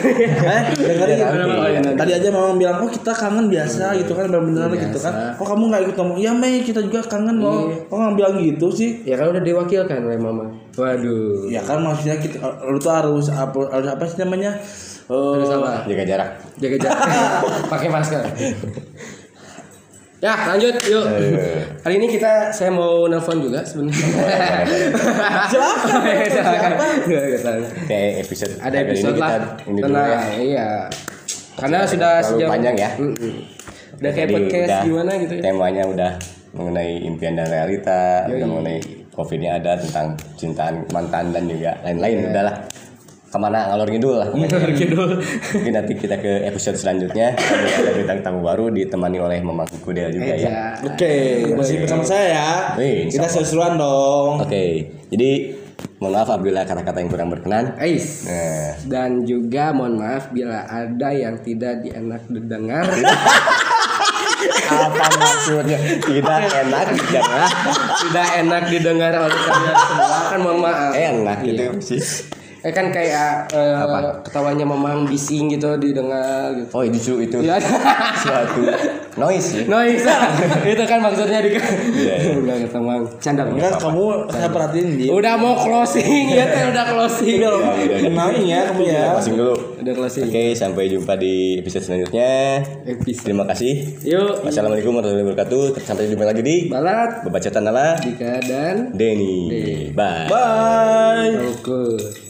Eh, dengerin Iya. Oh, iya, nanti. Tadi aja mama bilang, oh kita kangen biasa gitu kan, benar-benar gitu kan. Oh kamu nggak ikut ngomong, ya Mei kita juga kangen loh. Kok nggak bilang gitu sih? ya kan udah diwakilkan oleh mama. Waduh. Ya kan maksudnya kita, lu tuh harus apa, harus apa sih namanya? Eh, apa? Jaga jarak. Jaga jarak. [LAUGHS] Pakai masker. Ya lanjut yuk. Hari ini kita saya mau nelpon juga sebenarnya. Silakan. Silakan. Silakan. Kayak episode Ada episode lah. ini Tenang, ya. iya. Karena sudah sejam panjang ya. Mm-mm. Udah kayak Jadi podcast udah gimana gitu ya. Temanya udah mengenai impian dan realita, udah mengenai covid ini ada tentang cintaan mantan dan juga Iya. lain-lain udahlah. Ke mana ngalor ngidul lah. Ngalor ngidul. Mungkin nanti kita ke episode selanjutnya Kami ada bintang tamu baru ditemani oleh Mamang Kudel juga ya. Iya. Oke, masih bersama saya ya. Wih, Kita seru-seruan dong. Oke, jadi Mohon maaf apabila kata-kata yang kurang berkenan. Ais. Nah, Dan juga mohon maaf bila ada yang tidak dienak didengar. apa maksudnya? Tidak enak jangan tidak enak didengar oleh kalian semua kan mohon maaf. enak Iya. gitu sih. Eh kan kayak eh, Apa? ketawanya memang bising gitu didengar gitu. Oh, justru itu Iya. suatu noise ya. Noise. [LAUGHS] itu kan maksudnya di Iya, [LAUGHS] Udah kata Mang. Canda. Enggak kamu saya perhatiin dia. Udah mau closing ya teh udah closing. Udah kenalin ya kamu ya. Pasing dulu. Udah closing. Oke, sampai jumpa di episode selanjutnya. Episode. Terima kasih. Yuk. Wassalamualaikum warahmatullahi wabarakatuh. Sampai jumpa lagi di Balat, Bebacatan ala Dika dan Denny. Bye. Bye. Oke.